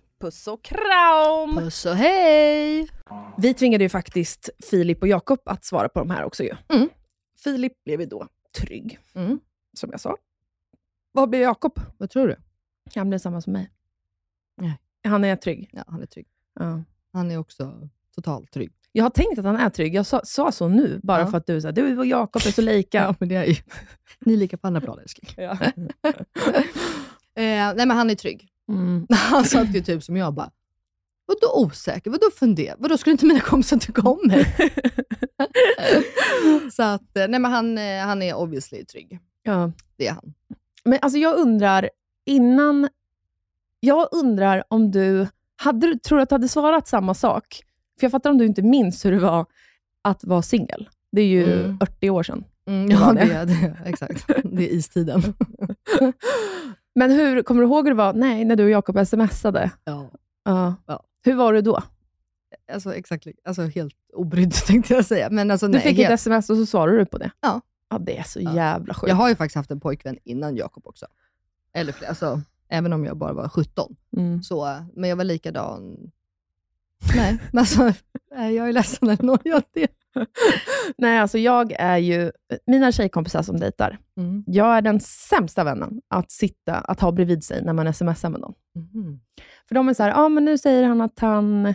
Puss och kram! Puss och hej! Vi tvingade ju faktiskt Filip och Jakob att svara på de här också ju. Mm. Filip blev ju då trygg, Mm. som jag sa. Vad blev Jakob? Vad tror du? Han blev samma som mig. Nej. Han är trygg. Ja, han är trygg. Ja. Han är också totalt trygg. Jag har tänkt att han är trygg. Jag sa, sa så nu, bara Ja. för att du sa du och Jakob är så lika. [laughs] Ja, men det är ju... [laughs] Ni är lika på andra plan älskling. Ja. [laughs] eh, nej men han är trygg. Mm. [laughs] Han satt ju typ som jag bara, vadå osäker? Vadå fundera? Vadå skulle inte mina kompisar tycka om mig? [laughs] så att, eh, nej men han, eh, han är obviously trygg. Ja. Det är han. Men alltså jag undrar, innan... Jag undrar om du... Hade, du- tror du att du hade svarat samma sak? För jag fattar om du inte minns hur det var att vara singel. Det är ju Mm. 40 år sedan. Mm, ja, det. är det, exakt. Det är istiden. [laughs] Men hur, kommer du ihåg hur det var nej, när du och Jakob smsade? Ja. Ja. Ja. Hur var du då? Alltså, exakt, alltså helt obrydd [laughs] tänkte jag säga. Men alltså, Du nej, fick helt, ett sms och så svarade du på det? Ja. Ja, det är så Ja. jävla sjukt. Jag har ju faktiskt haft en pojkvän innan Jakob också. Eller fler, alltså, även om jag bara var 17. Mm. Så, men jag var likadan. Nej, men alltså, jag är ledsen Elinor. Jag det. Nej, alltså jag är ju... Mina tjejkompisar som dejtar, Mm. jag är den sämsta vännen att sitta, att ha bredvid sig när man smsar med någon. Mhm. För de är så här, ja ah, men nu säger han att han,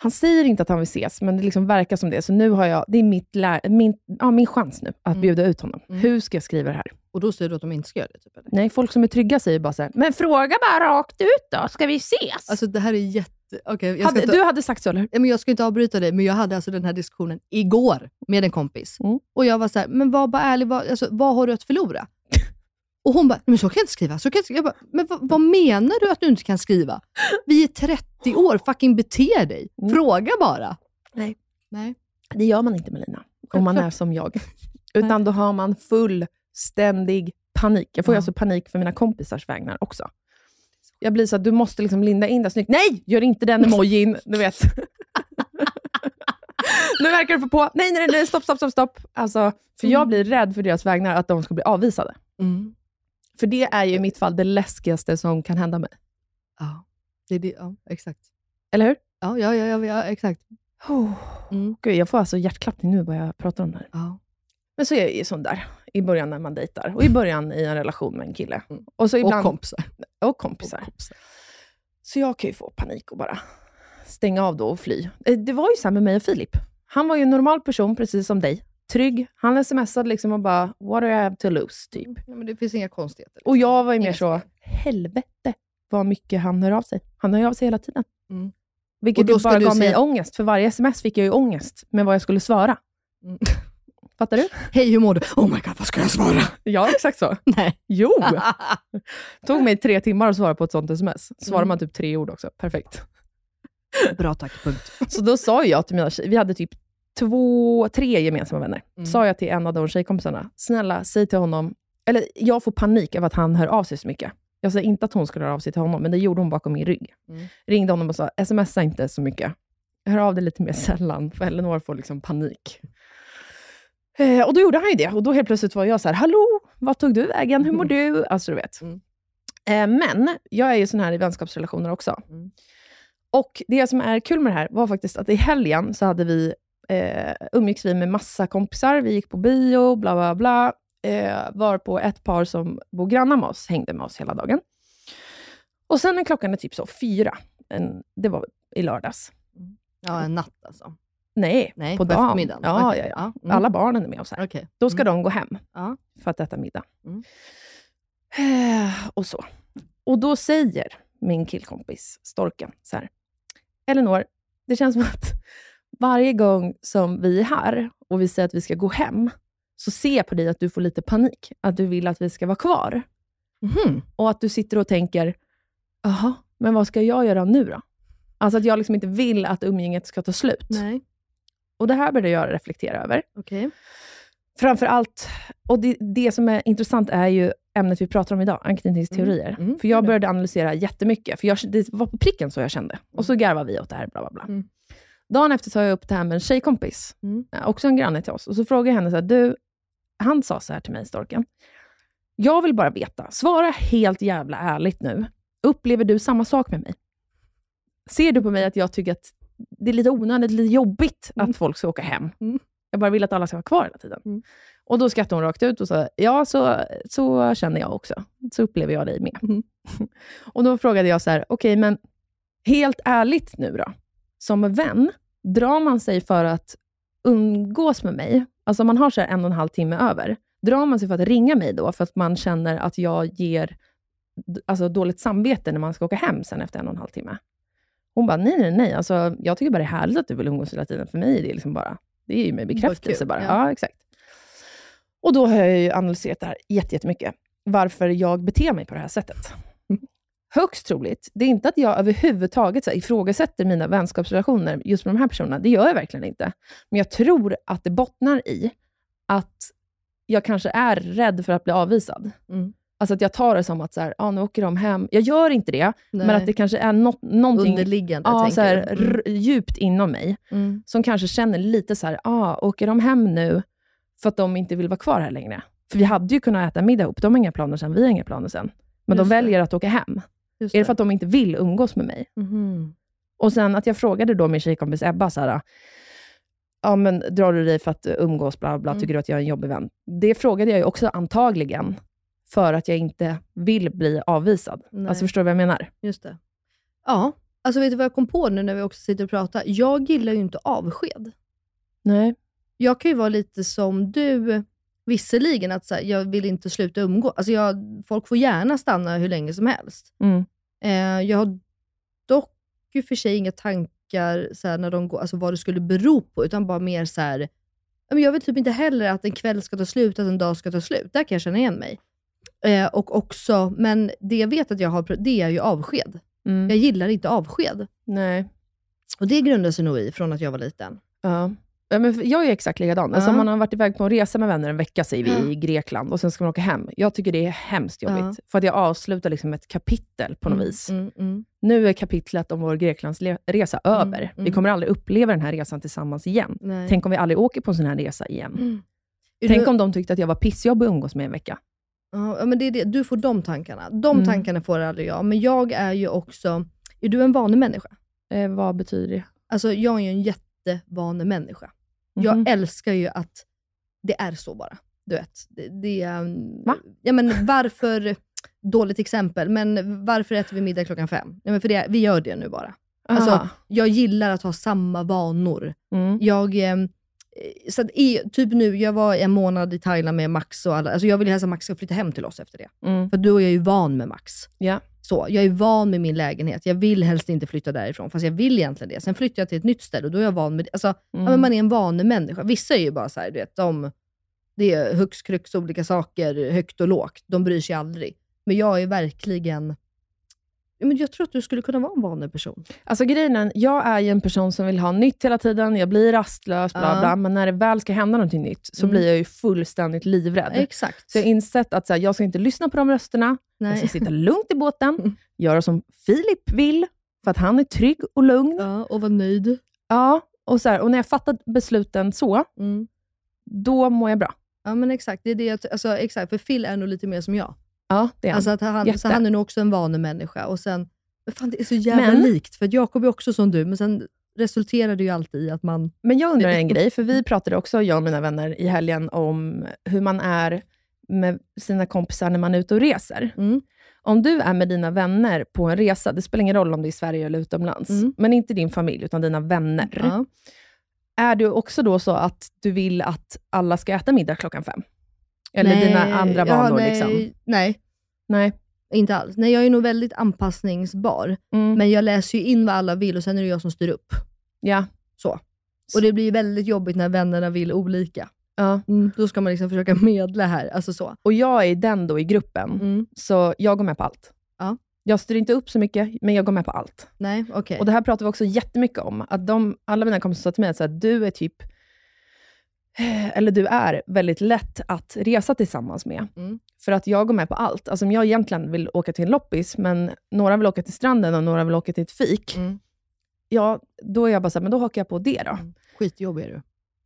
Han säger inte att han vill ses, men det liksom verkar som det. Så nu har jag, det är mitt lä- min, ja, min chans nu att Mm. bjuda ut honom. Mm. Hur ska jag skriva det här? Och då säger du att de inte ska göra det? Typ, eller? Nej, folk som är trygga säger bara så här, men fråga bara rakt ut då, ska vi ses? Alltså det här är jätte... Ska hade, inte... Du hade sagt så, eller men jag ska inte avbryta dig, men jag hade alltså den här diskussionen igår med en kompis. Mm. Och jag var så här, men var bara ärlig, vad, alltså, vad har du att förlora? [laughs] Och hon bara, men så kan jag inte skriva. Så kan jag, skriva. jag bara, men vad, vad menar du att du inte kan skriva? Vi är 30 år, fucking bete dig. Mm. Fråga bara. Nej. Nej. Det gör man inte Melina, om man är som jag. [laughs] Utan då har man fullständig panik. Jag får Ja. alltså panik för mina kompisars vägnar också. Jag blir så att du måste liksom linda in det snyggt. Nej, gör inte den emojin. Du vet. [laughs] nu verkar du få på. Nej, nej, nej, stopp, stopp, stopp. stopp. Alltså, för jag blir rädd för deras vägnar, att de ska bli avvisade. Mm. För det är ju i mitt fall det läskigaste som kan hända mig. Ja, det är det, ja, exakt. Eller hur? Ja, ja, ja, ja, ja exakt. Oh. Mm. Gud, jag får alltså hjärtklappning nu bara jag pratar om det här. Ja. Men så är jag ju sån där i början när man dejtar och i början i en relation med en kille. Mm. Och, så ibland, Och kompisar. och kompisar. Så jag kan ju få panik och bara stänga av då och fly. Eh, Det var ju så med mig och Filip. Han var ju en normal person, precis som dig. Trygg. Han smsade liksom och bara, what do I have to lose? Typ. Ja, men det finns inga konstigheter. Och jag var ju mer så, helvete vad mycket han hör av sig. Han hör av sig hela tiden. Mm. Vilket Och bara gav mig se- ångest. För varje sms fick jag ju ångest med vad jag skulle svara. Mm. Fattar du? Hej, hur mår du? Oh my god, vad ska jag svara? Ja, exakt så. [laughs] Nej. Jo! [laughs] tog mig tre timmar att svara på ett sånt sms. Svarar Mm. man typ tre ord också. Perfekt. Bra tack, punkt. [laughs] Så då sa jag till mina tjejer, vi hade typ två, tre gemensamma vänner. Mm. Sa jag till en av de tjejkompisarna, snälla säg till honom, eller jag får panik av att han hör av sig så mycket. Jag säger inte att hon skulle höra av sig till honom, men det gjorde hon bakom min rygg. Mm. Ringde honom och sa, smsa inte så mycket. Hör av dig lite mer sällan, för Elinor får liksom panik. Eh, och då gjorde han ju det. Och då helt plötsligt var jag så här, hallå, vad tog du vägen? Hur mår du? Alltså du vet. Mm. Eh, men jag är ju sån här i vänskapsrelationer också. Mm. Och det som är kul med det här var faktiskt att i helgen så hade vi, eh, umgicks vi med massa kompisar. Vi gick på bio, bla bla bla. Eh, var på ett par som bor grannar med oss, hängde med oss hela dagen. Och sen när klockan är typ så fyra, en, det var i lördags. Ja, en natt alltså. Nej, Nej, på på dagen. eftermiddagen. Ja, Okej, ja, ja. mm. Alla barnen är med oss här. Okej. Då ska Mm. de gå hem Ja. för att äta middag. Mm. Eh, Och så. Och då säger min killkompis, Storken, så här. Elinor, det känns som att varje gång som vi är här och vi säger att vi ska gå hem, så ser jag på dig att du får lite panik. Att du vill att vi ska vara kvar. Mhm. Och att du sitter och tänker, jaha, men vad ska jag göra nu då? Alltså att jag liksom inte vill att umgänget ska ta slut. Nej, Och det här började jag reflektera över. okej. Framför allt, och det, det som är intressant är ju ämnet vi pratar om idag, anknytningsteorier. Mm, mm, för jag började analysera jättemycket, för jag, det var på pricken så jag kände. Och så garvade vi åt det här, bla bla bla. Mm. Dagen efter tar jag upp det här med en tjejkompis, Mm. eh, också en granne till oss. Och så frågade jag henne, så här, du, han sa så här till mig, Storken. Jag vill bara veta, svara helt jävla ärligt nu. Upplever du samma sak med mig? Ser du på mig att jag tycker att det är lite onödigt, lite jobbigt Mm. att folk ska åka hem? Mm. Jag bara vill att alla ska vara kvar hela tiden. Mm. Och då skrattade hon rakt ut och sa, ja, så, så känner jag också. Så upplever jag dig med. Mm. [laughs] och då frågade jag så här, okej, men helt ärligt nu då. Som vän, drar man sig för att umgås med mig, alltså om man har så en och en halv timme över, drar man sig för att ringa mig då, för att man känner att jag ger alltså, dåligt samvete när man ska åka hem sen efter en och en halv timme? Hon bara, nej, nej, nej. Alltså, jag tycker bara det är härligt att du vill umgås hela tiden. För mig är det liksom bara, det är ju mig bekräftelse bara. ja. Ja. exakt. Och då har jag ju analyserat det här jätte- jättemycket. Varför jag beter mig på det här sättet. [laughs] Högst troligt, det är inte att jag överhuvudtaget så här, ifrågasätter mina vänskapsrelationer just med de här personerna. Det gör jag verkligen inte. Men jag tror att det bottnar i att jag kanske är rädd för att bli avvisad. Mm. Alltså att jag tar det som att så här, ah, nu åker de hem. Jag gör inte det, men Nej. att det kanske är något, någonting Underliggande, tänker så här? Mm. djupt inom mig, Mm. som kanske känner lite så här, ah, åker de hem nu för att de inte vill vara kvar här längre? För vi hade ju kunnat äta middag ihop. De har inga planer sen, vi har inga planer sen. Men Just de det. väljer att åka hem. Just Är det för att de inte vill umgås med mig? Mhm. Och sen att jag frågade då min tjejkompis Ebba, så här, ja men drar du dig för att umgås, bla bla, Mm. tycker du att jag är en jobbig vän? Det frågade jag ju också antagligen för att jag inte vill bli avvisad. Nej. Alltså förstår du vad jag menar? Just det. Ja, Alltså vet du vad jag kom på nu när vi också sitter och pratar? Jag gillar ju inte avsked. Nej. Jag kan ju vara lite som du, visserligen att så här, jag vill inte sluta umgå. Alltså jag, folk får gärna stanna hur länge som helst. Mm. Eh, jag har dock och för sig inga tankar så här, när de går, alltså vad det skulle bero på, utan bara mer så här, jag vill typ inte heller att en kväll ska ta slut, att en dag ska ta slut. Där kan jag känna igen mig. Eh, och också, men det jag vet att jag har, det är ju avsked. Mm. Jag gillar inte avsked. Nej. Och det grundar sig nog i från att jag var liten. Ja. Ja, men jag är exakt likadan. Alltså, om man har varit iväg på en resa med vänner en vecka, säger vi, Ja. i Grekland, och sen ska man åka hem. Jag tycker det är hemskt jobbigt, Ja. för att jag avslutar liksom ett kapitel på något Mm, vis. mm, mm. Nu är kapitlet om vår Greklandsresa över. Vi mm. kommer aldrig uppleva den här resan tillsammans igen. Nej. Tänk om vi aldrig åker på en sån här resa igen. Mm. Tänk du- om de tyckte att jag var pissjobbig att umgås med en vecka. Ja, men det är det. Du får de tankarna. De Mm. tankarna får aldrig jag. Men jag är ju också... Är du en vanemänniska? Eh, vad betyder det? Alltså, jag är ju en jättevanemänniska. Jag Mhm. älskar ju att det är så bara. Du vet. Det, det, är- Va? ja, men varför... Dåligt exempel, men varför äter vi middag klockan fem? Nej, men för det, vi gör det nu bara. Alltså, Aha. jag gillar att ha samma vanor. Mm. Jag, eh, så att typ nu, jag var en månad i Thailand med Max och alla. Alltså jag helst att Max ska flytta hem till oss efter det. Mm. För du och jag är ju van med Max. Ja. Så, jag är van med min lägenhet. Jag vill helst inte flytta därifrån, fast jag vill egentligen det. Sen flyttar jag till ett nytt ställe och då är jag van med det. Alltså, ja, Mm. men man är en vanemänniska. Vissa är ju bara så här, du vet, de, det är hux krux olika saker, högt och lågt. De bryr sig aldrig. Men jag är verkligen... Men jag tror att du skulle kunna vara en vaneperson. Alltså grejen är, jag är ju en person som vill ha nytt hela tiden, jag blir rastlös, bla bla, men när det väl ska hända någonting nytt, så Mm. blir jag ju fullständigt livrädd. Exakt. Så jag har insett att så här, jag ska inte lyssna på de rösterna, jag Nej. ska sitta lugnt i båten, göra som Filip vill, för att han är trygg och lugn. Ja, och vara nöjd. Ja, och, så här, och när jag fattat besluten så, Mm. då mår jag bra. Ja, men exakt. Det är det, jag alltså, exakt. För Phil är nog lite mer som jag. Ja, det är han. Alltså att han, Jätte. så han är nog också en vanemänniska. Och sen, men fan, det är så jävla Men- likt, för Jakob är också som du, men sen resulterar det ju alltid i att man... Men jag undrar en grej, för vi pratade också, jag och mina vänner, i helgen om hur man är med sina kompisar när man är ute och reser. Mm. Om du är med dina vänner på en resa, det spelar ingen roll om det är i Sverige eller utomlands, Mm. men inte din familj, utan dina vänner. Ja. Är du också då så att du vill att alla ska äta middag klockan fem? Eller Nej, dina andra ja, vanor? nej, liksom? Nej, Nej. inte alls. Nej, jag är nog väldigt anpassningsbar, Mm. men jag läser ju in vad alla vill och sen är det jag som styr upp. Ja. Så. Och det blir väldigt jobbigt när vännerna vill olika. ja. Mm, då ska man liksom försöka [laughs] medla här. Alltså så. Och jag är den då i gruppen, Mm. så jag går med på allt. Ja. Jag styr inte upp så mycket, men jag går med på allt. Nej, okej. Och Det här pratar vi också jättemycket om. Att de, alla mina kompisar sa till mig att du är typ eller du är väldigt lätt att resa tillsammans med. Mm. För att jag går med på allt. Alltså om jag egentligen vill åka till en loppis, men några vill åka till stranden och några vill åka till ett fik. Mm. Ja, då är jag bara så här, men då hakar jag på det då. Skitjobbig är du.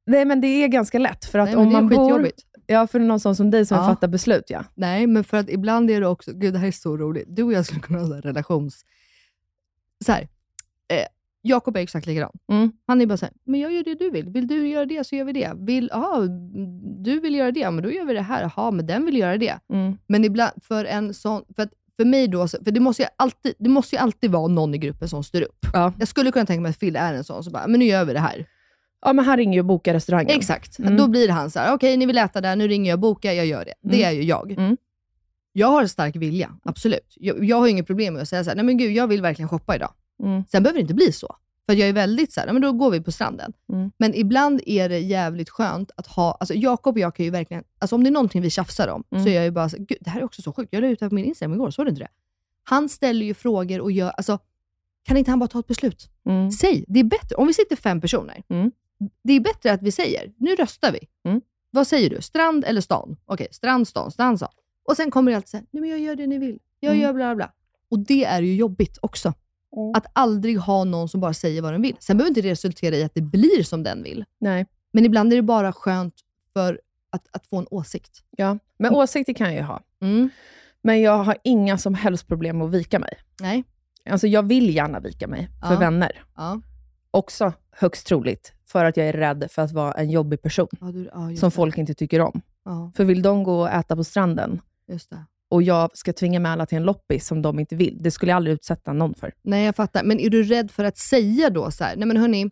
Nej, men det är ganska lätt. För att Nej, om man bor... Ja, för någon sån som dig som Ja. fattar beslut, ja. Nej, men för att ibland är det också, gud det här är så roligt. Du och jag skulle kunna ha en relations... Så här, eh, Jakob är exakt likadan. Mm. Han är bara så här, men jag gör det du vill. Vill du göra det så gör vi det. Vill, aha, du vill göra det, men då gör vi det här. Jaha, men den vill göra det. Mm. Men ibland, för en sån, för, att, för mig då, för det måste, ju alltid, det måste ju alltid vara någon i gruppen som styr upp. Ja. Jag skulle kunna tänka mig att Phil är en sån, så bara, men nu gör vi det här. ja, men han ringer ju och bokar restaurangen. Exakt. Mm. Då blir han så här, okej ni vill äta där, nu ringer jag och bokar, jag gör det. Det Mm. är ju jag. Mm. Jag har en stark vilja, absolut. Jag, jag har inget problem med att säga så här, nej men gud, jag vill verkligen shoppa idag. Mm. Sen behöver det inte bli så. För jag är väldigt så här, nej, men då går vi på stranden. Mm. Men ibland är det jävligt skönt att ha, alltså Jakob och jag kan ju verkligen, alltså om det är någonting vi tjafsar om, Mm. så är jag ju bara så, gud det här är också så sjukt. Jag la ut det här på min Instagram igår, såg du inte det? Han ställer ju frågor och gör, alltså kan inte han bara ta ett beslut? Mm. Säg, det är bättre, om vi sitter fem personer, Mm. det är bättre att vi säger, nu röstar vi. Mm. Vad säger du? Strand eller stan? Okej, strand, stan, strand, stan. Och sen kommer det alltid säga, nej men jag gör det ni vill. Jag Mm. gör bla bla bla. Och det är ju jobbigt också. Mm. Att aldrig ha någon som bara säger vad den vill. Sen behöver inte det resultera i att det blir som den vill. Nej. Men ibland är det bara skönt för att, att få en åsikt. Ja. Men åsikter kan jag ju ha. Mm. Men jag har inga som helst problem med att vika mig. Nej. Alltså jag vill gärna vika mig för Ja. vänner. Ja. Också högst troligt för att jag är rädd för att vara en jobbig person Ja, du, som folk inte tycker om. För vill de gå och äta på stranden just det. Och jag ska tvinga med alla till en loppis som de inte vill. Det skulle jag aldrig utsätta någon för. Nej, jag fattar. Men är du rädd för att säga då så här, nej men hörni,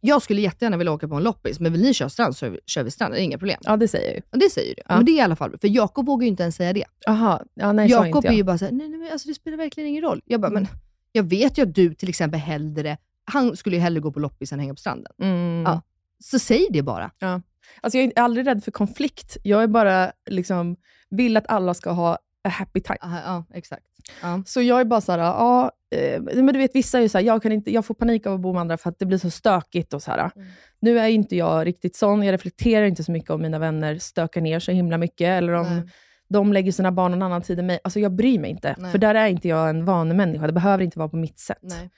jag skulle jättegärna vilja åka på en loppis, men vill ni köra strand så kör vi strand, det är inga problem. Ja, det säger jag ju. Ja, det säger du. Ja. Men det är i alla fall För Jakob vågar ju inte ens säga det. Jaha, ja, nej, Jakob är ju bara såhär, nej, nej men alltså, det spelar verkligen ingen roll. Jag bara, men jag vet ju att du till exempel hellre, han skulle ju hellre gå på loppis än hänga på stranden. Mm. Ja. Så säg det bara. Ja. Alltså jag är aldrig rädd för konflikt. Jag är bara liksom, vill att alla ska ha a happy time. Ja, ja exakt. Ja. Så jag är bara såhär, ja, eh, men du vet vissa är ju såhär, jag, kan inte, jag får panik av att bo med andra för att det blir så stökigt och såhär. Nu är inte jag riktigt sån, jag reflekterar inte så mycket om mina vänner stökar ner så himla mycket, eller om Nej. de lägger sina barn någon annan tid än mig. Alltså jag bryr mig inte, Nej. för där är inte jag en vanemänniska. Det behöver inte vara på mitt sätt. Nej.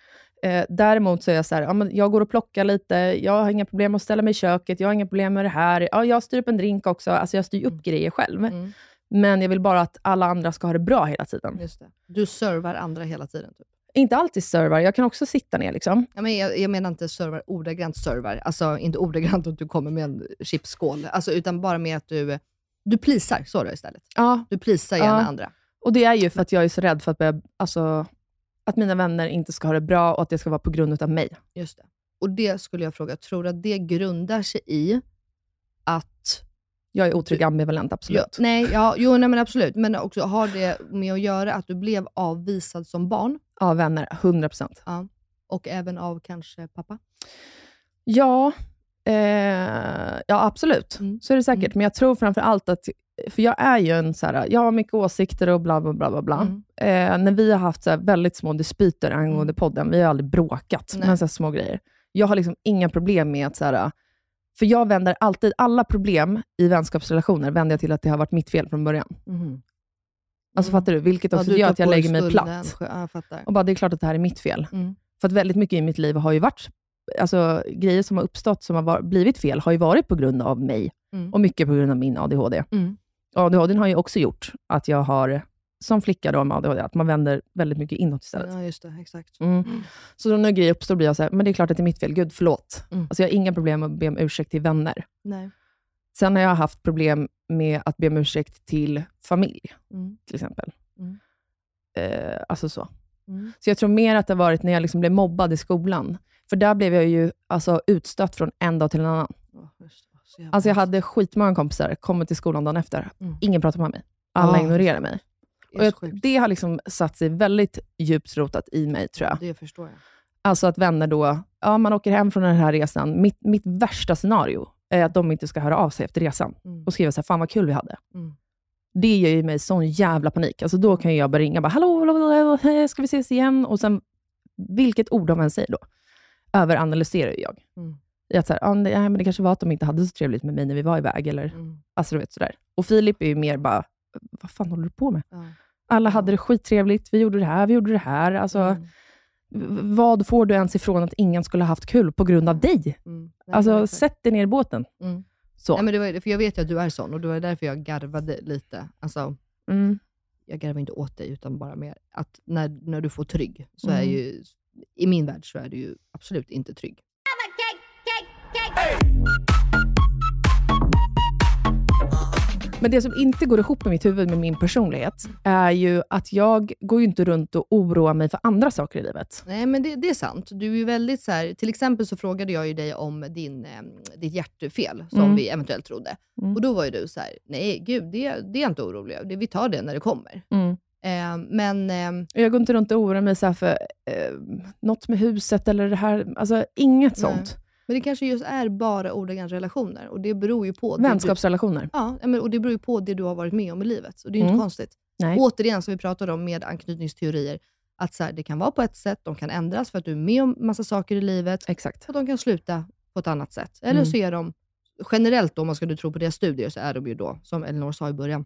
Eh, däremot så är jag så här, ja, men jag går och plockar lite, jag har inga problem att ställa mig i köket, jag har inga problem med det här. Ja, jag styr upp en drink också, alltså jag styr upp grejer själv. Mm. Men jag vill bara att alla andra ska ha det bra hela tiden. Just det. Du servar andra hela tiden. Typ. Inte alltid servar, jag kan också sitta ner. Liksom. Ja, men jag, jag menar inte servar ordagrant servar, alltså inte ordagrant att du kommer med en chipsskål, alltså, utan bara med att du, du plisar, så då istället. Ja, Du plisar gärna Ja. andra. och det är ju för att jag är så rädd för att, börja, alltså, att mina vänner inte ska ha det bra och att det ska vara på grund av mig. Just det. Och det skulle jag fråga, tror du att det grundar sig i att... Jag är otrygg ambivalent, absolut. Ja, nej, ja, jo, nej, men absolut. Men också har det med att göra att du blev avvisad som barn? Ja, vänner, 100%. Ja. Och även av kanske pappa? Ja, eh, ja absolut. Mm. Så är det säkert. Men jag tror framför allt att, för jag är ju en så här, jag har mycket åsikter och bla bla bla. bla, bla. Mm. Eh, när vi har haft så här väldigt små dispyter angående podden, vi har aldrig bråkat, Nej. men så här små grejer. Jag har liksom inga problem med att, så här, för jag vänder alltid, alla problem i vänskapsrelationer vänder jag till att det har varit mitt fel från början. Mhm. Alltså Mm. fattar du? Vilket Ja, också du gör att jag lägger mig platt. Ja. Och bara, det är klart att det här är mitt fel. Mm. För att väldigt mycket i mitt liv har ju varit, alltså grejer som har uppstått, som har var, blivit fel, har ju varit på grund av mig. Mm. Och mycket på grund av min ADHD. Mm. ADHD har ju också gjort att jag har, som flicka då med ADHD, att man vänder väldigt mycket inåt istället. Ja, just det. Exakt. Mm. Så då när grejer uppstår blir jag så här, men det är klart att det är mitt fel. Gud, förlåt. Mm. Alltså jag har inga problem med att be om ursäkt till vänner. Nej. Sen har jag haft problem med att be om ursäkt till familj, Mm. till exempel. Mm. Eh, alltså så. Mm. Så jag tror mer att det har varit när jag liksom blev mobbad i skolan. För där blev jag ju alltså, utstött från en dag till en annan. Ja, Alltså jag hade skitmånga kompisar, kommer till skolan dagen efter. Mm. Ingen pratar med mig. Alla Ja, ignorerar mig. Det Och jag, det har liksom satt sig väldigt djupt rotat i mig, tror jag. Det förstår jag. Alltså att vänner då, ja man åker hem från den här resan. Mitt, mitt värsta scenario är att de inte ska höra av sig efter resan Mm. och skriva så här, fan vad kul vi hade. Mm. Det ger ju mig sån jävla panik. Alltså då kan jag börja ringa bara, hallå, hallå, hallå, hej, ska vi ses igen? Och sen, vilket ord de än säger då, överanalyserar ju jag. Mm. Att så här, ah, nej, men det kanske var att de inte hade så trevligt med mig när vi var iväg. Eller, Mm. alltså, du vet, sådär. Och Filip är ju mer bara, vad fan håller du på med? Ja. Alla hade det skittrevligt, vi gjorde det här, vi gjorde det här. Alltså, Mm. Vad får du ens ifrån att ingen skulle ha haft kul på grund av dig? Mm. Alltså, sätt dig ner i båten. Mm. Så. Nej, men det var, för jag vet ju att du är sån och det var därför jag garvade lite. Alltså, Mm. jag garvar inte åt dig, utan bara mer att när, när du får trygg, så är Mm. ju, i min värld så är du ju absolut inte trygg. Men det som inte går ihop med mitt huvud med min personlighet, är ju att jag går ju inte runt och oroar mig för andra saker i livet. Nej, men det, det är sant. Du är ju väldigt så här, till exempel så frågade jag ju dig om din, eh, ditt hjärtfel, som Mm. vi eventuellt trodde. Mm. Och då var ju du så här, nej gud, det, det är jag inte orolig över. Det- Vi tar det när det kommer. Mm. Eh, men eh, Och Jag går inte runt och oroar mig så här för eh, något med huset eller det här. Alltså inget Nej. sånt. Men det kanske just är bara ordagrant relationer och det beror ju på... Vänskapsrelationer. Ja, men- och det beror ju på det du har varit med om i livet. Och det är ju Mm. inte konstigt. Nej. Återigen, som vi pratade om med anknytningsteorier, att så här, det kan vara på ett sätt, de kan ändras för att du är med om massa saker i livet, Exakt. och de kan sluta på ett annat sätt. Eller Mm. så är de, generellt då, om man ska tro på deras studier, så är de ju då, som Elinor sa i början,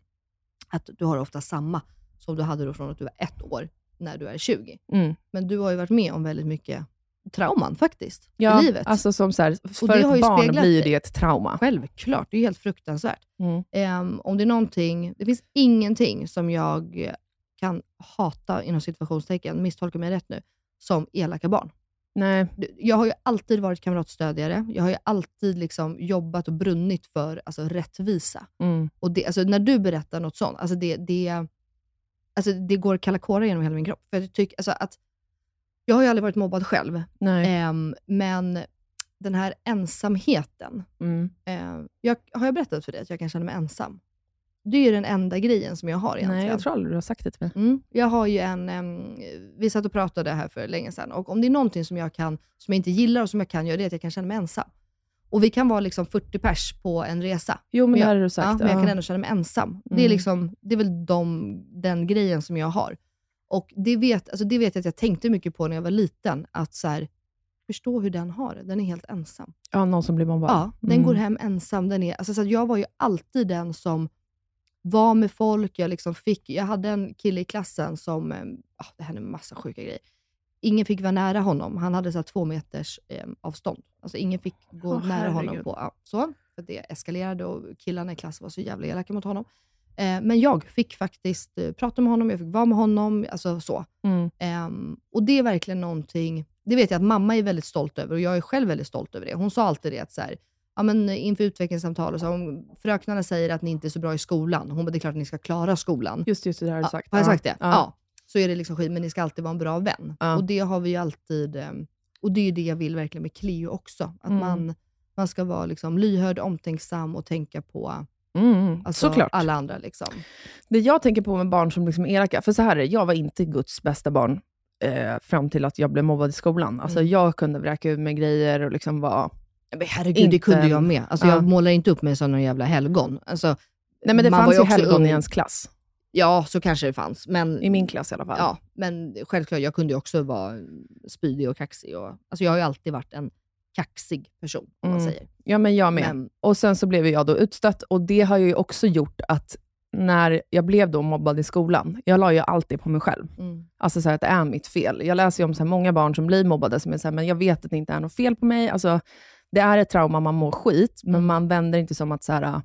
att du har ofta samma som du hade då från att du var ett år, när du är 20. Mm. Men du har ju varit med om väldigt mycket trauman faktiskt, Ja, i livet. alltså som så här, för ett barn blir det ett trauma. Självklart, det är helt fruktansvärt. Mm. Ehm, om det är någonting, det finns ingenting som jag kan hata, inom situationstecken, misstolka mig rätt nu, som elaka barn. Nej. Jag har ju alltid varit kamratstödjare. Jag har ju alltid liksom jobbat och brunnit för alltså, rättvisa. Mm. Och det, alltså, när du berättar något sånt, alltså det, det, alltså, det går kalla kårar genom hela min kropp. För jag, tycker, alltså, att, jag har ju aldrig varit mobbad själv. Ehm, men den här ensamheten. Mm. ehm, jag, har jag berättat för dig att jag kan känna mig ensam? Det är ju den enda grejen som jag har egentligen. Nej, jag tror aldrig du har sagt det till mig. Mm. Jag har ju en, em, vi satt och pratade här för länge sedan och om det är någonting som jag, kan, som jag inte gillar och som jag kan göra, det är att jag kan känna mig ensam. Och vi kan vara liksom 40 pers på en resa. Jo, men det jag, hade du sagt. Ja, men jag ja. kan ändå känna mig ensam. Det, är Mm. liksom, det är väl de, den grejen som jag har. Och det vet, alltså det vet jag att jag tänkte mycket på när jag var liten. Att så här, förstå hur den har det. Den är helt ensam. Ja, någon som blir mobbad. Ja, den Mm. går hem ensam. Den är, alltså så jag var ju alltid den som var med folk. Jag, liksom fick, jag hade en kille i klassen som, ah, det hände en massa sjuka grejer. Ingen fick vara nära honom. Han hade så två meters eh, avstånd. Alltså ingen fick gå Åh, nära honom. herregud. på ja, så, för Det eskalerade och killarna i klassen var så jävla elaka mot honom. Eh, men jag fick faktiskt eh, prata med honom, jag fick vara med honom. Alltså så. Mm. Ehm, och det är verkligen någonting, det vet jag att mamma är väldigt stolt över och jag är själv väldigt stolt över det. Hon sa alltid det att så här, ja, men inför utvecklingssamtal, och så, om fröknarna säger att ni inte är så bra i skolan, hon bara, det är klart att ni ska klara skolan. Just, just det, det har du Ja, sagt. Har jag Ja. sagt det? Ja. Ja. Så är det liksom skit, men ni ska alltid vara en bra vän. Ja. Och det har vi ju alltid, ehm, och det är det jag vill verkligen med Cleo också. Att Mm. man, man ska vara liksom lyhörd, omtänksam och tänka på Mm, alltså, såklart. alla andra. Liksom. Det jag tänker på med barn som liksom är elaka, för så här är det, jag var inte Guds bästa barn eh, fram till att jag blev mobbad i skolan. Alltså Mm. jag kunde vräka ur mig grejer och liksom vara... Men herregud, det Inte- kunde jag med. Alltså, Ja. Jag målar inte upp mig som någon jävla helgon. Alltså, Nej men det fanns ju helgon ung. i ens klass. Ja, så kanske det fanns. Men, I min klass i alla fall. Ja, men självklart, jag kunde ju också vara spydig och kaxig. Och, alltså jag har ju alltid varit en kaxig person, om man Mm. säger. Ja, men jag med. Men- Och sen så blev jag då utstött och det har ju också gjort att när jag blev då mobbad i skolan, jag la ju alltid på mig själv. Mm. Alltså så här, att det är mitt fel. Jag läser ju om så här många barn som blir mobbade, som är så här, men jag vet att det inte är något fel på mig. Alltså, det är ett trauma, man mår skit, men Mm. man vänder inte som att så här,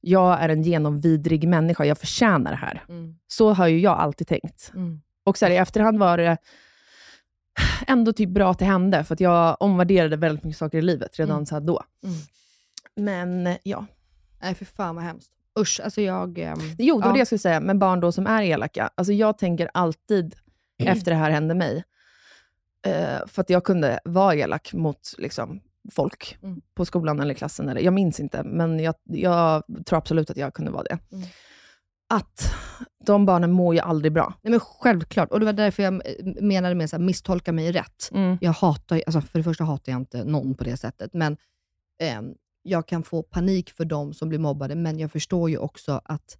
jag är en genomvidrig människa, jag förtjänar det här. Mm. Så har ju jag alltid tänkt. Mm. Och så här, i efterhand var det ändå typ bra att det hände, för att jag omvärderade väldigt mycket saker i livet redan Mm. så här då. Mm. Men ja. Nej, för fan vad hemskt. Usch, alltså jag... ehm, Jo, det var ja. det jag skulle säga, med barn då som är elaka. Alltså jag tänker alltid, efter det här hände mig, eh, för att jag kunde vara elak mot liksom, folk Mm. på skolan eller klassen. Eller, jag minns inte, men jag, jag tror absolut att jag kunde vara det. Att de barnen mår ju aldrig bra. Nej, men självklart. Och det var därför jag eh, menade med att misstolka mig rätt. Mm. Jag hatar, alltså för det första hatar jag inte någon på det sättet, men ehm, jag kan få panik för de som blir mobbade, men jag förstår ju också att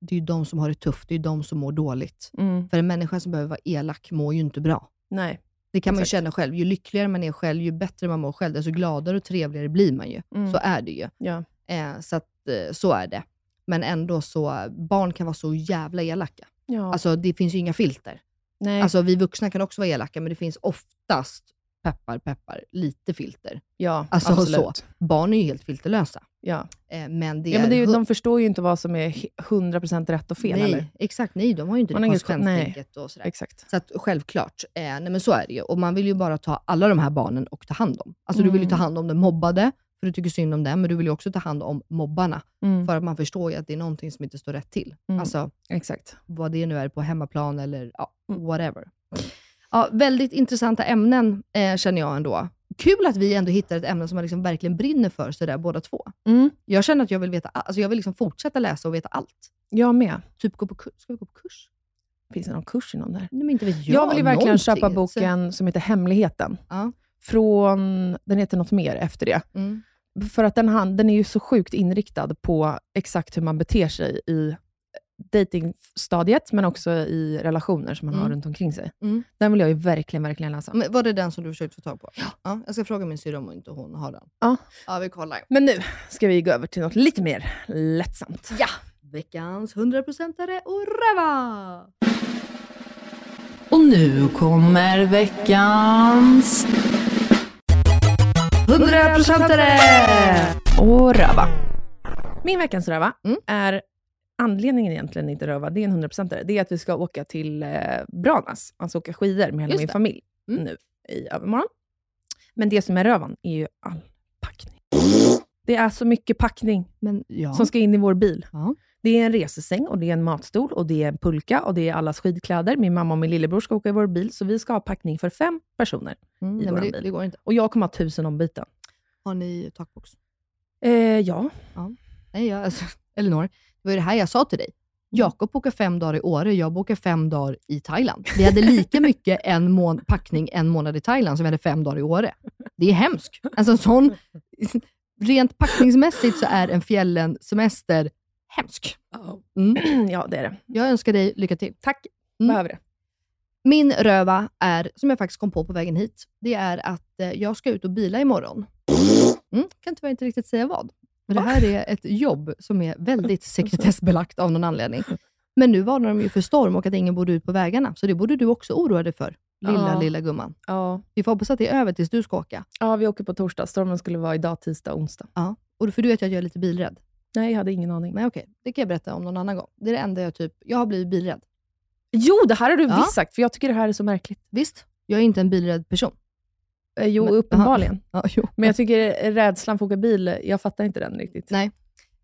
det är de som har det tufft, det är de som mår dåligt. Mm. För en människa som behöver vara elak mår ju inte bra. Nej. Det kan man ju Exakt. känna själv. Ju lyckligare man är själv, ju bättre man mår själv, desto gladare och trevligare blir man ju. Mm. Så är det ju. Ja. Eh, så att, eh, så är det. Men ändå så, barn kan vara så jävla elaka. Ja. Alltså det finns ju inga filter. Nej. Alltså vi vuxna kan också vara elaka, men det finns oftast, peppar peppar, lite filter. ja, Alltså absolut. så. Barn är ju helt filterlösa. Ja. Eh, men det Ja, men det är, ju- de förstår ju inte vad som är he- 100% rätt och fel. nej, Eller? exakt. Nej, de har ju inte Man det konsekvenstänket och sådär. Exakt. Så att, självklart, eh, nej, men så är det ju. Och man vill ju bara ta alla de här barnen och ta hand om. Alltså du vill ju ta Mm. hand om den mobbade, för du tycker synd om den, men du vill ju också ta hand om mobbarna. Mm. För att man förstår ju att det är någonting som inte står rätt till. Mm. Alltså Exakt. vad det nu är på hemmaplan eller ja, Mm. whatever. Ja, väldigt intressanta ämnen eh, känner jag ändå. Kul att vi ändå hittar ett ämne som man liksom verkligen brinner för sådär båda två. Mm. Jag känner att jag vill veta, alltså jag vill liksom fortsätta läsa och veta allt. Jag med. Typ gå på kurs. Ska vi gå på kurs? Finns det någon kurs inom det här? Nej, men inte vet jag. Jag, vill ju verkligen någonting. köpa boken som heter Hemligheten. Ja. Från, den heter något mer efter det. Mm. För att den, han- den är ju så sjukt inriktad på exakt hur man beter sig i datingstadiet, men också i relationer som man har Mm. runt omkring sig. Mm. Den vill jag ju verkligen, verkligen läsa. Men var det den som du försökte få tag på? Ja. jag ska fråga min syrra om inte hon har den. Ja. Ja, vi kollar. Men nu ska vi gå över till något lite mer lättsamt. Ja! Veckans 100%are och röva! Och nu kommer veckans 100%are! Och röva. Min veckans röva Mm. är anledningen egentligen inte röva, det är en 100% det är att vi ska åka till eh, Branas, alltså åka skidor med hela Just min det. familj Mm. nu i övermorgon. Men det som är rövan är ju all packning. Det är så mycket packning Men ja. som ska in i vår bil. Ja. Det är en resesäng, och det är en matstol, och det är en pulka och det är allas skidkläder. Min mamma och min lillebror ska åka i vår bil, så vi ska ha packning för fem personer Mm, i nej, vår det, bil. det går inte. Och jag kommer ha tusen ombyten. Har ni takbox? Eh, ja. Nej, jag, alltså, [laughs] Elinor, det var ju det här jag sa till dig. Jakob bokar fem dagar i Åre, jag bokar fem dagar i Thailand. Vi hade lika [laughs] mycket en mån packning en månad i Thailand som vi hade fem dagar i Åre. Det är hemskt. Alltså, sån, [laughs] rent packningsmässigt så är en fjällen-semester hemsk. Mm. [clears throat] ja, det är det. Jag önskar dig lycka till. Tack. Mm. Behöver det. Min röva är, som jag faktiskt kom på på vägen hit, det är att eh, jag ska ut och bila imorgon. Mm, kan tyvärr inte riktigt säga vad. Men det här är ett jobb som är väldigt [laughs] sekretessbelagt av någon anledning. Men nu varnar de ju för storm och att ingen borde ut på vägarna, så det borde du också oroa dig för, lilla, Ja. lilla gumman. Ja. Vi får hoppas att det är över tills du ska åka. ja, vi åker på torsdag. Stormen skulle vara idag, tisdag, onsdag. Ja. Och för du vet att jag är lite bilrädd. Nej, jag hade ingen aning. Men okej, det kan jag berätta om någon annan gång. Det är det enda jag typ... Jag har blivit bilrädd. Jo, det här har du Ja. visst sagt, för jag tycker det här är så märkligt. Visst, jag är inte en bilrädd person. Eh, jo, Men- uppenbarligen. [laughs] Ja, jo. Men jag tycker rädslan för att åka bil, jag fattar inte den riktigt. Nej,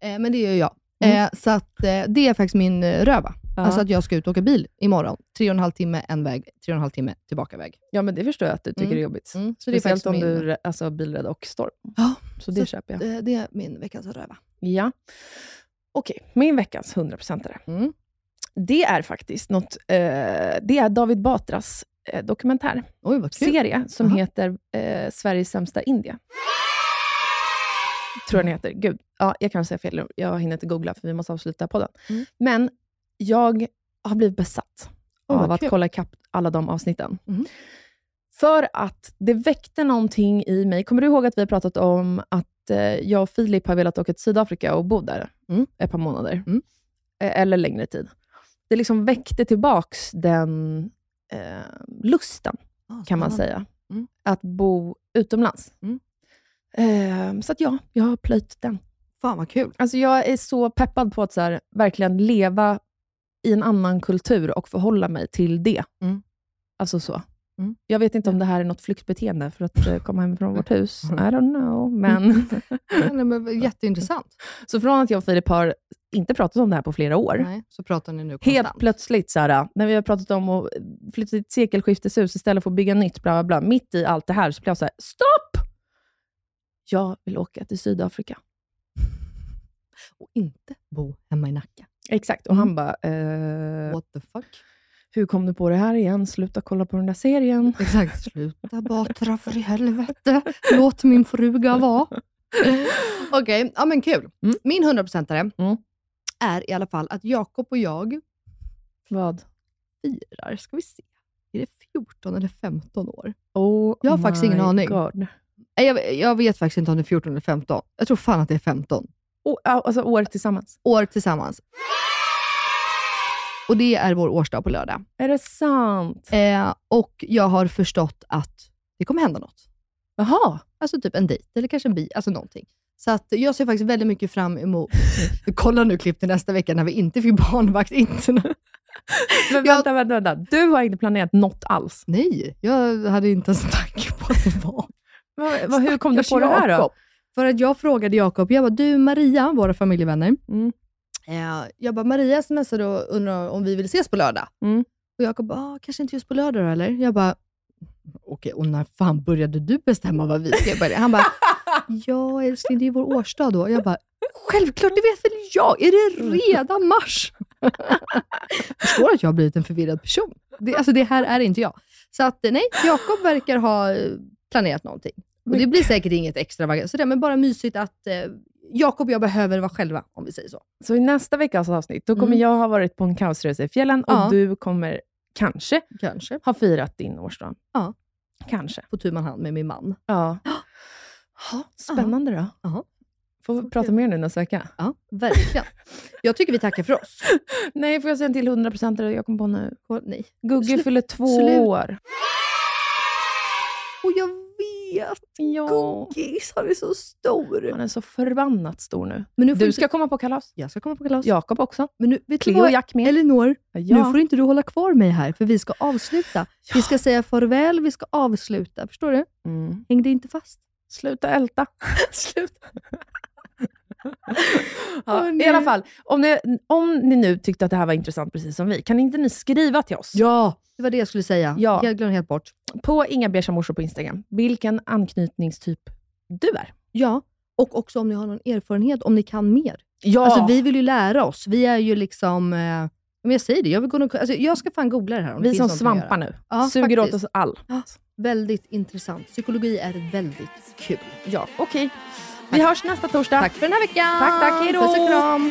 eh, men det gör jag. Mm. Eh, så att, eh, det är faktiskt min eh, röva. Ja. Alltså att jag ska ut och åka bil imorgon. Tre och en halv timme en väg, tre och en halv timme tillbaka väg. Ja, men det förstår jag att du tycker Mm. är jobbigt. Mm, så det är Speciellt om du är alltså, bilrädd och storm. Ja, Så det så köper jag. Det, det är min veckans röva. Ja. Okej, min veckans 100%are. Mm. Det är faktiskt något, eh, det är David Batras eh, dokumentär. Oj, vad kul. Serie som Aha. heter eh, Sveriges sämsta Indie. Tror jag den heter. Gud, ja, jag kan säga fel. Jag hinner inte googla, för vi måste avsluta podden. Mm. Men jag har blivit besatt vad av att kul. kolla ikapp alla de avsnitten. Mhm. För att det väckte någonting i mig. Kommer du ihåg att vi har pratat om att eh, jag och Filip har velat åka till Sydafrika och bo där Mm. ett par månader? Mm. Eh, eller längre tid. Det liksom väckte tillbaks den eh, lusten, Ah, kan man säga, Mm. att bo utomlands. Mm. Eh, så att ja, jag har plöjt den. Fan vad kul. Alltså jag är så peppad på att så här, verkligen leva i en annan kultur och förhålla mig till det. Mm. Alltså så. Mm. Jag vet inte om det här är något flyktbeteende för att eh, komma hem från vårt hus. I don't know. Men [laughs] nej, men, jätteintressant. [laughs] så från att jag och Filip har inte pratat om det här på flera år, Nej, så pratar ni nu helt plötsligt, här, när vi har pratat om att flytta till ett sekelskifteshus istället för att bygga nytt, bla, bla, bla. mitt i allt det här, så blir jag så här, stopp! Jag vill åka till Sydafrika. [laughs] Och inte bo hemma i Nacka. Exakt. Och Mm. han bara, eh, What the fuck? hur kom du på det här igen? Sluta kolla på den där serien. Exakt. Sluta Batra för i helvete. Låt min fruga vara. [laughs] Okej, ja men kul. Mm. Min 100%are Mm. är i alla fall att Jakob och jag Vad? firar, ska vi se, är det 14 eller 15 år? Oh Jag har faktiskt ingen aning. God. Jag, jag vet faktiskt inte om det är 14 eller 15. Jag tror fan att det är 15 Oh, alltså år tillsammans. år tillsammans. Och det är vår årsdag på lördag. Är det sant? Eh, och jag har förstått att det kommer hända något. Jaha. Alltså typ en dejt eller kanske en bi, alltså någonting. Så att jag ser faktiskt väldigt mycket fram emot... [laughs] Kolla nu klipp till nästa vecka när vi inte fick barnvakt. Inte [laughs] Men Jag- vänta, vänta, vänta. Du har inte planerat något alls. Nej, jag hade inte ens en tanke på att det var. Vad, vad, hur kom du på det här då? För att jag frågade Jakob, jag bara, du Maria, våra familjevänner. Mm. Eh, jag bara, Maria smsade och undrade om vi vill ses på lördag. Mm. Och Jakob bara, ah, kanske inte just på lördag då, eller? Jag bara, okej, och när fan började du bestämma vad vi ska börja? Han bara, [laughs] ja älskling, det är ju vår årsdag då. Jag bara, självklart, det vet väl jag. Är det redan mars? [laughs] Förstår att jag har blivit en förvirrad person. Det, alltså, det här är inte jag. Så att nej, Jakob verkar ha eh, planerat någonting. Och det blir säkert inget extravagant, så det, men bara mysigt att eh, Jakob och jag behöver vara själva, om vi säger så. Så i nästa veckas avsnitt, då kommer Mm. jag ha varit på en kaosresa i fjällen och Ja. du kommer kanske Kanske. ha firat din årsdag. Ja. Kanske. På tu man hand med min man. Ja. Ha, spännande då. Jaha. Får vi prata mer nu nästa vecka? Ja, verkligen. Jag tycker vi tackar för oss. [laughs] Nej, får jag säga en till 100% där jag kom på nu? Nej. Gugge fyller två slut. år. Och jag vet, Ja. Guggis, han är så stor. Han är så förbannat stor nu. Men nu Du inte- ska komma på kalas. Jag ska komma på kalas. Jakob också. Men nu, vet Cleo och Jack med. Elinor, Ja. nu får inte du hålla kvar mig här, för vi ska avsluta. Vi ska säga farväl, vi ska avsluta. Förstår du? Mm. Häng dig inte fast. Sluta älta. [laughs] Sluta. Ja, I alla fall, om ni, om ni nu tyckte att det här var intressant precis som vi, kan inte ni skriva till oss? Ja, det var det jag skulle säga. Ja. Jag glömde helt bort. På Inga morsor på Instagram, vilken anknytningstyp du är. Ja, och också om ni har någon erfarenhet, om ni kan mer. Ja. Alltså, vi vill ju lära oss. Vi är ju liksom... Eh, men jag säger det, jag, vill gå, alltså, jag ska fan googla det här. Om det Vi finns som svampar nu. Ja, Suger faktiskt. åt oss all. Ja, väldigt intressant. Psykologi är väldigt kul. Ja, okej. Vi hörs nästa torsdag. Tack för den här veckan! Tack, tack. Hej då. Puss och kram!